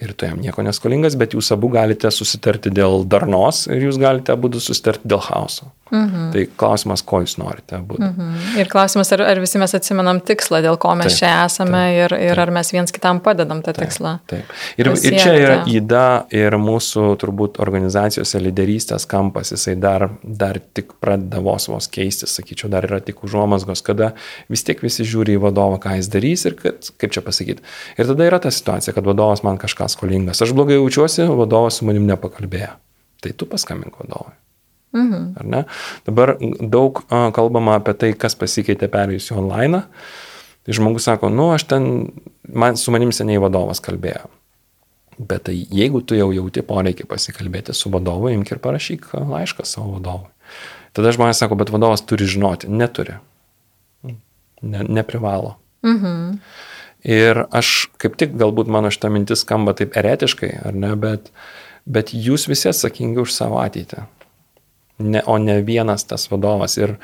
ir tu jam nieko neskolingas, bet jūs abu galite susitarti dėl darnos ir jūs galite abu susitarti dėl chaoso. Mhm. Tai klausimas, ko jūs norite būti. Mhm. Ir klausimas, ar, ar visi mes atsimenam tikslą, dėl ko mes taip, čia esame taip, ir, ir taip. ar mes viens kitam padedam tą taip, tikslą. Taip. Ir, pasiekti. ir čia yra įda ir mūsų turbūt organizacijose lyderystės kampas, jisai dar, dar tik pradeda vos vos keistis, sakyčiau, dar yra tik užuomasgos, kada vis tiek visi žiūri į vadovą, ką jis darys ir kad, kaip čia pasakyti. Ir tada yra ta situacija, kad vadovas man kažką skolingas. Aš blogai jaučiuosi, vadovas su manim nepakalbėjo. Tai tu paskambink vadovui. Mhm. Dabar daug kalbama apie tai, kas pasikeitė perėjus į online. Tai žmogus sako, nu, aš ten, man, su manim seniai vadovas kalbėjo. Bet tai jeigu tu jau jauti poreikį pasikalbėti su vadovu, imk ir parašyk laišką savo vadovui. Tada žmonės sako, bet vadovas turi žinoti. Neturi. Ne, neprivalo. Mhm. Ir aš kaip tik galbūt mano šitą mintis skamba taip eretiškai, ar ne, bet, bet jūs visi atsakingi už savo ateitį. Ne, o ne vienas tas vadovas. Ir,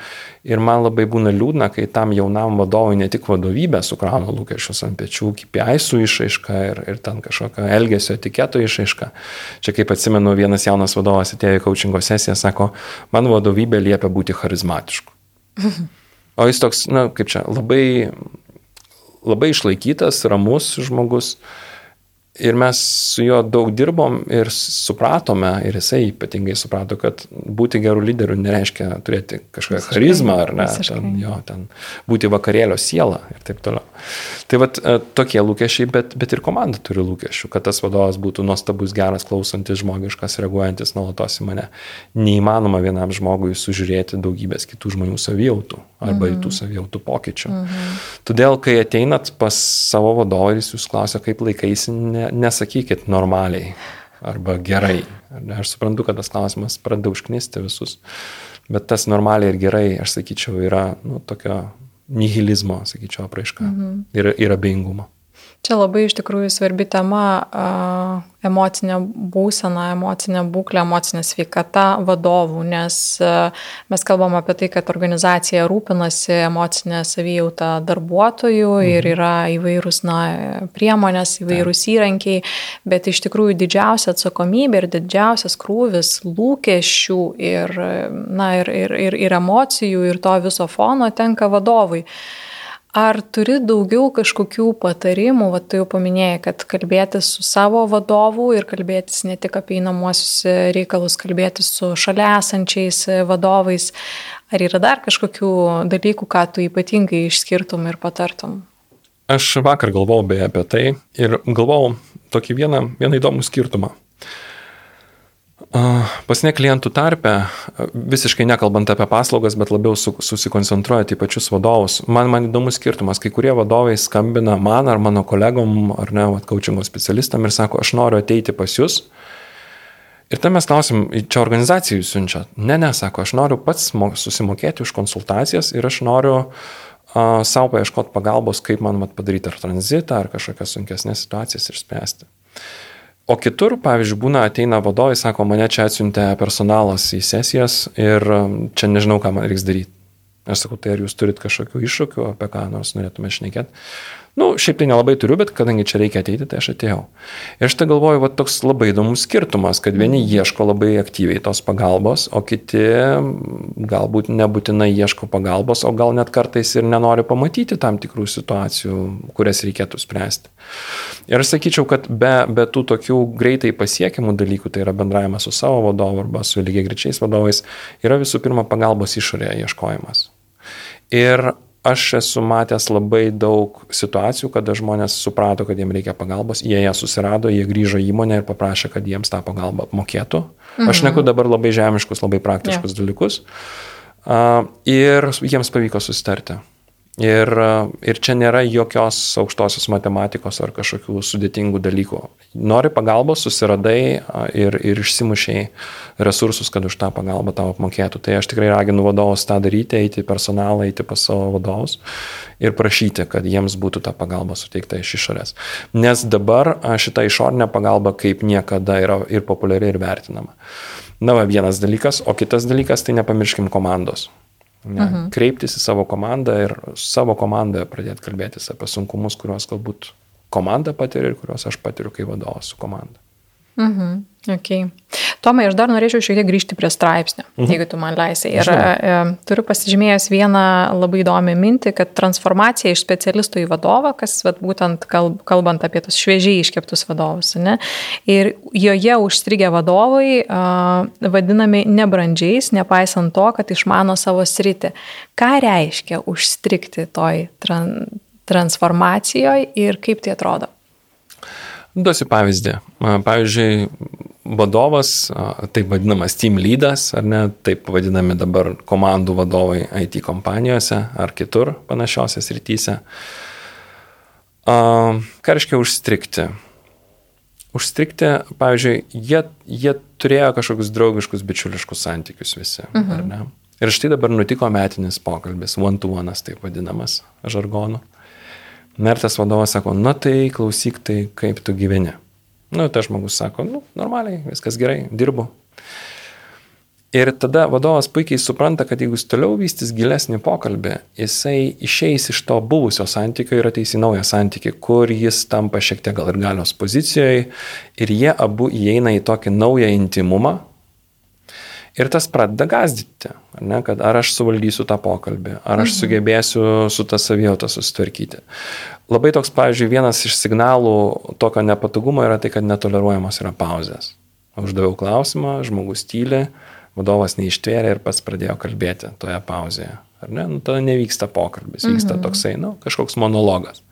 ir man labai būna liūdna, kai tam jaunam vadovui ne tik vadovybė sukrauna lūkesčius ant pečių, KPI su išaiška ir, ir ten kažkokio elgesio etiketo išaiška. Čia kaip atsimenu, vienas jaunas vadovas atėjo į coachingo sesiją, sako, man vadovybė liepia būti charizmatišku. O jis toks, na, kaip čia, labai labai išlaikytas, ramus žmogus. Ir mes su juo daug dirbom ir supratome, ir jisai ypatingai suprato, kad būti gerų lyderių nereiškia turėti kažkokią charizmą ar ne, ten, jo, ten būti vakarėlio siela ir taip toliau. Tai vad e, tokie lūkesčiai, bet, bet ir komanda turi lūkesčių, kad tas vadovas būtų nuostabus, geras, klausantis, žmogiškas, reaguojantis nuolatos į mane. Neįmanoma vienam žmogui sužiūrėti daugybės kitų žmonių savijautų arba mhm. tų savijautų pokyčių. Mhm. Todėl, kai ateinat pas savo vadovą ir jis jūs klausia, kaip laikaisi, ne, nesakykit normaliai arba gerai. Aš suprantu, kad tas klausimas pradeda užknisti visus, bet tas normaliai ir gerai, aš sakyčiau, yra nu, tokio nihilizmo, sakyčiau, apraiška mhm. ir, ir abejingumo. Čia labai iš tikrųjų svarbi tema - emocinė būsena, emocinė būklė, emocinė sveikata vadovų, nes mes kalbam apie tai, kad organizacija rūpinasi emocinę savijautą darbuotojų mhm. ir yra įvairūs na, priemonės, įvairūs įrankiai, bet iš tikrųjų didžiausia atsakomybė ir didžiausias krūvis lūkesčių ir, na, ir, ir, ir, ir emocijų ir to viso fono tenka vadovui. Ar turi daugiau kažkokių patarimų, va, tu jau paminėjai, kad kalbėtis su savo vadovu ir kalbėtis ne tik apie įnamuosius reikalus, kalbėtis su šalia esančiais vadovais, ar yra dar kažkokių dalykų, ką tu ypatingai išskirtum ir patartum? Aš vakar galvojau beje apie tai ir galvojau tokį vieną, vieną įdomų skirtumą. Pas ne klientų tarpe, visiškai nekalbant apie paslaugas, bet labiau su, susikoncentruojant į pačius vadovus, man, man įdomus skirtumas, kai kurie vadovai skambina man ar mano kolegom ar ne, coachingo specialistam ir sako, aš noriu ateiti pas jūs. Ir tam mes klausim, čia organizacijų siunčia. Ne, ne, sako, aš noriu pats susimokėti už konsultacijas ir aš noriu uh, savo paieškoti pagalbos, kaip man mat, padaryti ar tranzitą, ar kažkokias sunkesnės situacijas išspręsti. O kitur, pavyzdžiui, būna ateina vadovai, sako, mane čia atsiuntė personalas į sesijas ir um, čia nežinau, ką man reiks daryti. Aš sakau, tai ar jūs turit kažkokių iššūkių, apie ką nors norėtume šnekėti. Nu, šiaip tai nelabai turiu, bet kadangi čia reikia ateiti, tai aš atėjau. Ir aš tai galvoju, va toks labai įdomus skirtumas, kad vieni ieško labai aktyviai tos pagalbos, o kiti galbūt nebūtinai ieško pagalbos, o gal net kartais ir nenori pamatyti tam tikrų situacijų, kurias reikėtų spręsti. Ir aš sakyčiau, kad be, be tų tokių greitai pasiekimų dalykų, tai yra bendravimas su savo vadovu arba su lygiai grečiais vadovais, yra visų pirma pagalbos išorėje ieškojimas. Ir aš esu matęs labai daug situacijų, kada žmonės suprato, kad jiems reikia pagalbos, jie ją susirado, jie grįžo į įmonę ir paprašė, kad jiems tą pagalbą apmokėtų. Mhm. Aš neku dabar labai žemiškus, labai praktiškus yeah. dalykus. Uh, ir jiems pavyko susitarti. Ir, ir čia nėra jokios aukštosios matematikos ar kažkokių sudėtingų dalykų. Nori pagalbos, susiradai ir, ir išsimušiai resursus, kad už tą pagalbą tau apmokėtų. Tai aš tikrai raginu vadovus tą daryti, eiti į personalą, eiti pas savo vadovus ir prašyti, kad jiems būtų ta pagalba suteikta iš išorės. Nes dabar šita išorinė pagalba kaip niekada yra ir populiari, ir vertinama. Na, va, vienas dalykas, o kitas dalykas, tai nepamirškim komandos. Ne, mhm. Kreiptis į savo komandą ir savo komandoje pradėti kalbėtis apie sunkumus, kuriuos galbūt komanda patiria ir kuriuos aš patiriu kaip vadovas su komanda. Mhm. Okay. Tomai, aš dar norėčiau šiek tiek grįžti prie straipsnio, mhm. jeigu tu man leisai. Ir e, turiu pasižymėjęs vieną labai įdomią mintį, kad transformacija iš specialistų į vadovą, kas vat, būtent kalb, kalbant apie tos šviežiai iškeptus vadovus, ne, ir joje užstrigę vadovai a, vadinami nebrandžiais, nepaisant to, kad išmano savo sritį. Ką reiškia užstrigti toj tran, transformacijoje ir kaip tai atrodo? Duosiu pavyzdį. Pavyzdžiui, vadovas, taip vadinamas team leadas, ar ne, taip vadinami dabar komandų vadovai IT kompanijose ar kitur panašiose srityse. Ką reiškia užstrikti? Užstrikti, pavyzdžiui, jie, jie turėjo kažkokius draugiškus, bičiuliškus santykius visi. Mhm. Ir štai dabar nutiko metinis pokalbis, one-to-one, taip vadinamas žargonu. Na ir tas vadovas sako, na tai klausyk, tai kaip tu gyveni. Na, nu, tas žmogus sako, nu, normaliai, viskas gerai, dirbu. Ir tada vadovas puikiai supranta, kad jeigu jis toliau vystys gilesnį pokalbį, jisai išeis iš to buvusio santykio ir ateis į naują santykį, kur jis tampa šiek tiek gal ir galios pozicijoje ir jie abu įeina į tokį naują intimumą, Ir tas pradeda gazdyti, ar ne, kad ar aš suvaldysiu tą pokalbį, ar aš mhm. sugebėsiu su tą savijautą susitvarkyti. Labai toks, pavyzdžiui, vienas iš signalų tokio nepatogumo yra tai, kad netoleruojamos yra pauzės. Uždaviau klausimą, žmogus tyli, vadovas neištvėrė ir pats pradėjo kalbėti toje pauzėje. Ar ne? Nu, tada nevyksta pokalbis, vyksta mhm. toksai, nu, kažkoks monologas.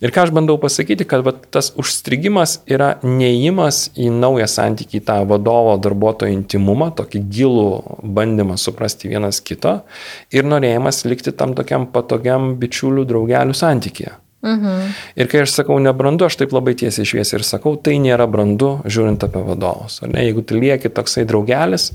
Ir ką aš bandau pasakyti, kad va, tas užstrigimas yra neįimas į naują santykį, tą vadovo darbuotojo intimumą, tokį gilų bandymą suprasti vienas kito ir norėjimas likti tam tokiam patogiam bičiulių draugelių santykėje. Mhm. Ir kai aš sakau nebrandu, aš taip labai tiesiai šviesiai ir sakau, tai nėra brandu, žiūrint apie vadovus. Jeigu tu lieki toksai draugelis,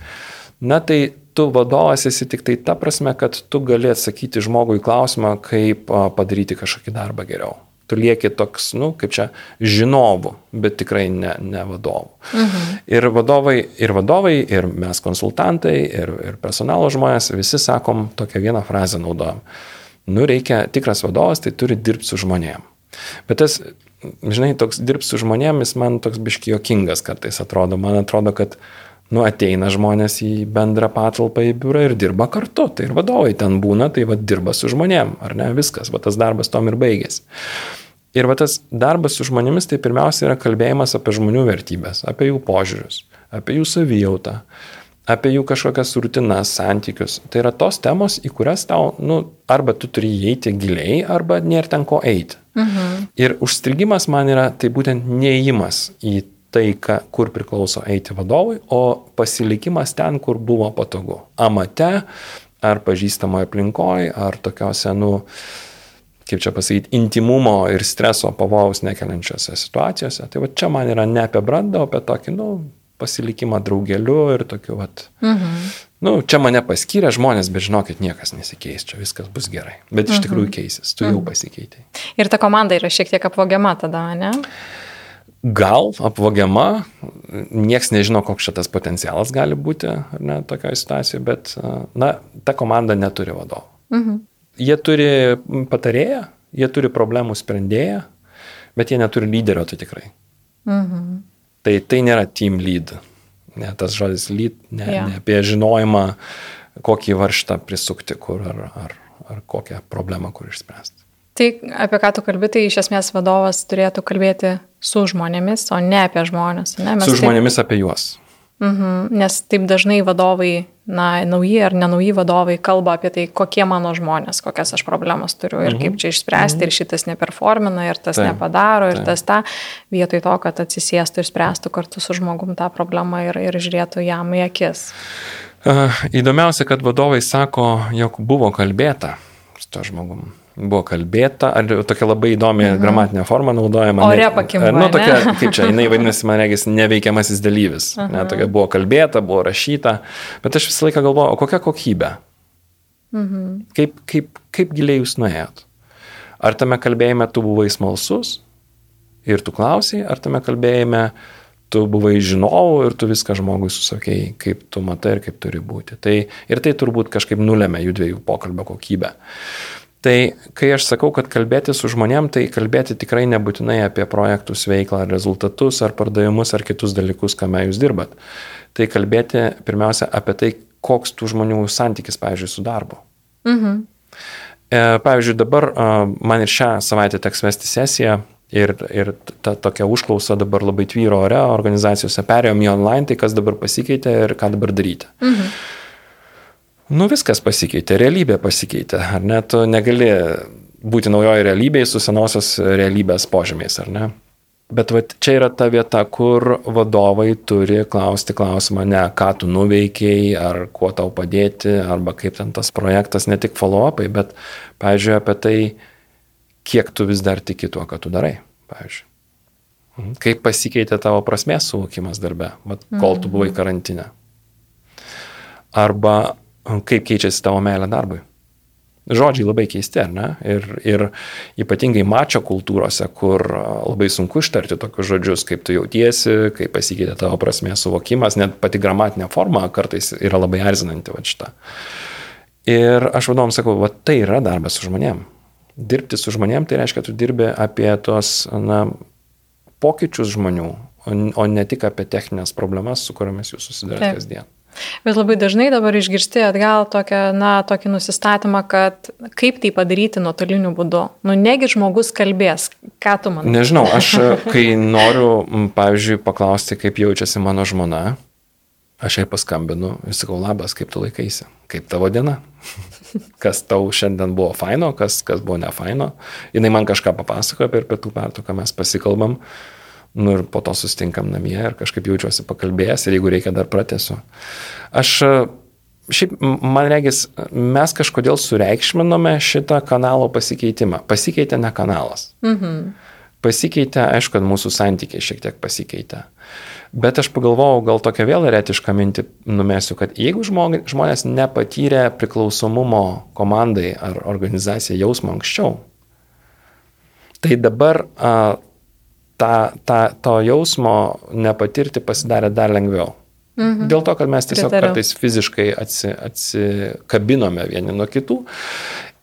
na tai tu vadovas esi tik tai ta prasme, kad tu gali atsakyti žmogui klausimą, kaip padaryti kažkokį darbą geriau tu lieki toks, nu, kaip čia, žinovų, bet tikrai ne, ne vadovų. Mhm. Ir vadovai, ir vadovai, ir mes konsultantai, ir, ir personalo žmonės, visi sakom tokią vieną frazę naudojam. Nu, reikia, tikras vadovas, tai turi dirbti su žmonėm. Bet tas, žinai, toks dirbti su žmonėmis man toks biški jokingas kartais atrodo. Man atrodo, kad nu, ateina žmonės į bendrą patalpą į biurą ir dirba kartu. Tai ir vadovai ten būna, tai vad dirba su žmonėm, ar ne, viskas, va tas darbas tom ir baigėsi. Ir va tas darbas su žmonėmis tai pirmiausia yra kalbėjimas apie žmonių vertybės, apie jų požiūrius, apie jų savijautą, apie jų kažkokias rutinas, santykius. Tai yra tos temos, į kurias tau, nu, arba tu turi įeiti giliai, arba nėra ten ko eiti. Mhm. Ir užstrigimas man yra tai būtent neįimas į tai, ka, kur priklauso eiti vadovui, o pasilikimas ten, kur buvo patogu. Amate, ar pažįstamoje aplinkoje, ar tokiuose, nu, kaip čia pasakyti, intimumo ir streso pavojaus nekeliančiose situacijose. Tai va čia man yra ne apie brandą, o apie tokį, nu, pasilikimą draugeliu ir tokiu, va, mhm. nu, čia mane paskyrė žmonės, bet žinokit, niekas nesikeis, čia viskas bus gerai. Bet iš mhm. tikrųjų keisis, tu mhm. jau pasikeitai. Ir ta komanda yra šiek tiek apvogiama tada, ne? Gal apvogiama, nieks nežino, koks šitas potencialas gali būti, ar ne, tokioje situacijoje, bet, na, ta komanda neturi vadovo. Mhm. Jie turi patarėją, jie turi problemų sprendėją, bet jie neturi lyderio, tai tikrai. Mhm. Tai tai nėra team lead. Ne, tas žodis lead, ne, ja. ne apie žinojimą, kokį varštą prisukti, kur ar, ar, ar kokią problemą, kur išspręsti. Tai apie ką tu kalbi, tai iš esmės vadovas turėtų kalbėti su žmonėmis, o ne apie žmonės. Ne? Mes su žmonėmis taip... apie juos. Mhm, nes taip dažnai vadovai, na, nauji ar nenauji vadovai kalba apie tai, kokie mano žmonės, kokias aš problemas turiu ir mhm. kaip čia išspręsti, mhm. ir šitas neperformina, ir tas taip, nepadaro, ir taip. tas tą, vietoj to, kad atsisėstų ir spręstų kartu su žmogum tą problemą ir, ir žiūrėtų jam į akis. Įdomiausia, kad vadovai sako, jog buvo kalbėta su to žmogum. Buvo kalbėta, ar tokia labai įdomi mhm. gramatinė forma naudojama. Ore pakimba. Nu, tokia, ne? kaip čia, jinai vadinasi, man regis, neveikiamasis dalyvis. Uh -huh. ne, tokia buvo kalbėta, buvo rašyta, bet aš visą laiką galvoju, o kokia kokybė? Mhm. Kaip, kaip, kaip giliai jūs nuėjot? Ar tame kalbėjime tu buvai smalsus ir tu klausiai, ar tame kalbėjime tu buvai žinovų ir tu viską žmogui susakėjai, kaip tu matai ir kaip turi būti. Tai, ir tai turbūt kažkaip nulėmė jų dviejų pokalbio kokybę. Tai kai aš sakau, kad kalbėti su žmonėm, tai kalbėti tikrai nebūtinai apie projektus, veiklą, ar rezultatus, ar pardavimus, ar kitus dalykus, kame jūs dirbat. Tai kalbėti pirmiausia apie tai, koks tų žmonių santykis, pavyzdžiui, su darbu. Mhm. E, pavyzdžiui, dabar man ir šią savaitę teks vesti sesiją ir, ir ta tokia užklausa dabar labai tvyro ore, organizacijose perėjom į online, tai kas dabar pasikeitė ir ką dabar daryti. Mhm. Nu viskas pasikeitė, realybė pasikeitė, ar ne? Tu negali būti naujoje realybėje su senosios realybės požymiais, ar ne? Bet va, čia yra ta vieta, kur vadovai turi klausti klausimą ne ką tu nuveikiai, ar kuo tau padėti, arba kaip ten tas projektas, ne tik follow-upai, bet, pavyzdžiui, apie tai, kiek tu vis dar tiki tuo, ką tu darai, pavyzdžiui. Mhm. Kaip pasikeitė tavo prasmės suvokimas darbe, vat, kol tu buvai mhm. karantinė. Arba kaip keičiasi tavo meilė darbui. Žodžiai labai keisti, ar ne? Ir, ir ypatingai mačio kultūrose, kur labai sunku ištarti tokius žodžius, kaip tu jautiesi, kaip pasikeitė tavo prasmės suvokimas, net pati gramatinė forma kartais yra labai erzinanti va šitą. Ir aš vadovom sakau, va tai yra darbas su žmonėm. Dirbti su žmonėm tai reiškia, tu dirbi apie tos na, pokyčius žmonių, o ne tik apie techninės problemas, su kuriamis jūs susidurite kasdien. Bet labai dažnai dabar išgirsti atgal tokią, na, tokį nusistatymą, kad kaip tai padaryti nuotoliniu būdu. Nu, negi žmogus kalbės, ką tu man. Nežinau, aš kai noriu, pavyzdžiui, paklausti, kaip jaučiasi mano žmona, aš jai paskambinu ir sakau, labas, kaip tu laikaisi, kaip tavo diena, kas tau šiandien buvo faino, kas, kas buvo ne faino. Jis man kažką papasakoja per pietų pertrauką, mes pasikalbam. Nu ir po to sustinkam namie ir kažkaip jaučiuosi pakalbėjęs ir jeigu reikia dar pratęsiu. Aš šiaip, man regis, mes kažkodėl sureikšminome šitą kanalo pasikeitimą. Pasikeitė ne kanalas. Mhm. Pasikeitė, aišku, kad mūsų santykiai šiek tiek pasikeitė. Bet aš pagalvojau, gal tokią vėl eretišką mintį numesiu, kad jeigu žmonės nepatyrė priklausomumo komandai ar organizacijai jausmo anksčiau, tai dabar a, tą, tą, to jausmo nepatirti pasidarė dar lengviau. Mhm. Dėl to, kad mes tiesiog Pritariu. kartais fiziškai atsi, atsikabinome vieni nuo kitų.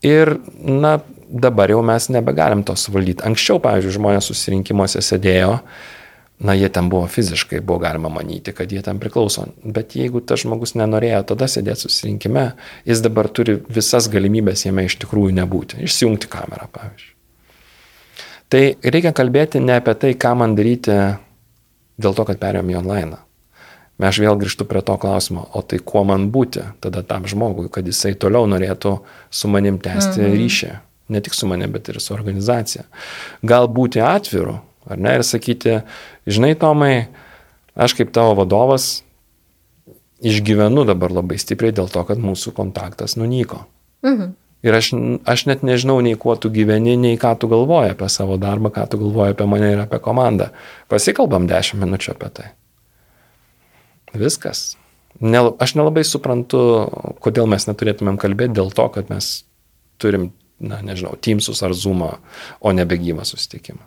Ir, na, dabar jau mes nebegalim to suvaldyti. Anksčiau, pavyzdžiui, žmonės susirinkimuose sėdėjo, na, jie ten buvo fiziškai, buvo galima manyti, kad jie ten priklauso. Bet jeigu tas žmogus nenorėjo tada sėdėti susirinkime, jis dabar turi visas galimybės jame iš tikrųjų nebūti. Išsijungti kamerą, pavyzdžiui. Tai reikia kalbėti ne apie tai, ką man daryti dėl to, kad perėjom į online. Aš vėl grįžtu prie to klausimo, o tai kuo man būti tada tam žmogui, kad jisai toliau norėtų su manim tęsti mhm. ryšį. Ne tik su manim, bet ir su organizacija. Gal būti atviru, ar ne, ir sakyti, žinai, Tomai, aš kaip tavo vadovas išgyvenu dabar labai stipriai dėl to, kad mūsų kontaktas nunyko. Mhm. Ir aš, aš net nežinau nei kuo tu gyveni, nei ką tu galvoji apie savo darbą, ką tu galvoji apie mane ir apie komandą. Pasikalbam 10 minučių apie tai. Viskas. Ne, aš nelabai suprantu, kodėl mes neturėtumėm kalbėti dėl to, kad mes turim, na, nežinau, Teamsus ar Zoomą, o nebe gyvą susitikimą.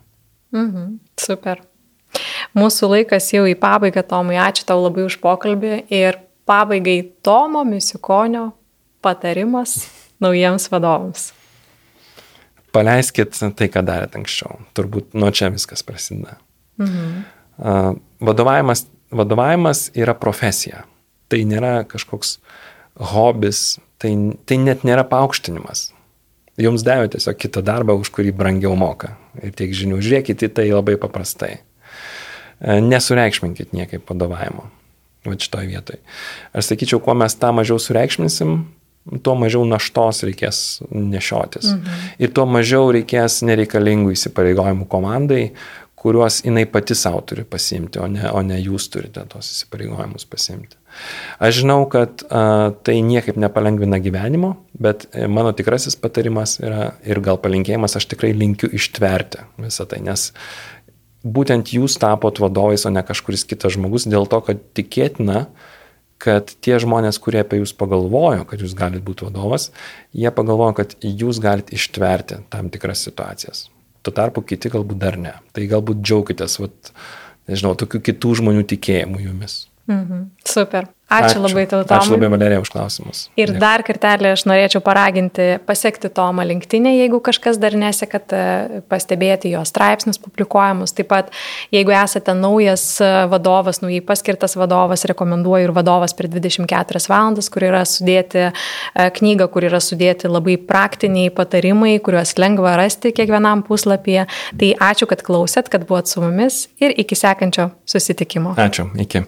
Mhm, super. Mūsų laikas jau į pabaigą, Tomai, ačiū tau labai už pokalbį ir pabaigai Tomo Misikonio patarimas naujiems vadovams? Paleiskit tai, ką darėt anksčiau. Turbūt nuo čia viskas prasideda. Mhm. Vadovavimas, vadovavimas yra profesija. Tai nėra kažkoks hobis, tai, tai net nėra paaukštinimas. Jums davė tiesiog kitą darbą, už kurį brangiau moka. Ir tiek žinių. Žiūrėkit į tai labai paprastai. Nesureikšminkit niekaip vadovavimo. Va šitoje vietoje. Aš sakyčiau, kuo mes tą mažiau sureikšminsim, tuo mažiau naštos reikės nešiotis. Mhm. Ir tuo mažiau reikės nereikalingų įsipareigojimų komandai, kuriuos jinai pati savo turi pasimti, o ne, o ne jūs turite tos įsipareigojimus pasimti. Aš žinau, kad a, tai niekaip nepalengvina gyvenimo, Bet e, mano tikrasis patarimas yra ir gal palinkėjimas, aš tikrai linkiu ištverti visą tai, nes būtent jūs tapot vadovais, o ne kažkuris kitas žmogus, dėl to, kad tikėtina, kad tie žmonės, kurie apie jūs pagalvojo, kad jūs galite būti vadovas, jie pagalvojo, kad jūs galite ištverti tam tikras situacijas. Tuo tarpu kiti galbūt dar ne. Tai galbūt džiaukitės, vat, nežinau, tokių kitų žmonių tikėjimų jumis. Mhm. Super. Ačiū, ačiū labai tau, Tomai. Ačiū labai, Valerija, už klausimus. Ir Dėkui. dar kartelį aš norėčiau paraginti pasiekti Tomą linktinę, jeigu kažkas dar nesekat, pastebėti jo straipsnius publikuojamus. Taip pat, jeigu esate naujas e, vadovas, naujai paskirtas vadovas, rekomenduoju ir vadovas per 24 valandas, kur yra sudėti e, knyga, kur yra sudėti labai praktiniai patarimai, kuriuos lengva rasti kiekvienam puslapyje. Tai ačiū, kad klausėt, kad buvot su mumis ir iki sekančio susitikimo. Ačiū, iki.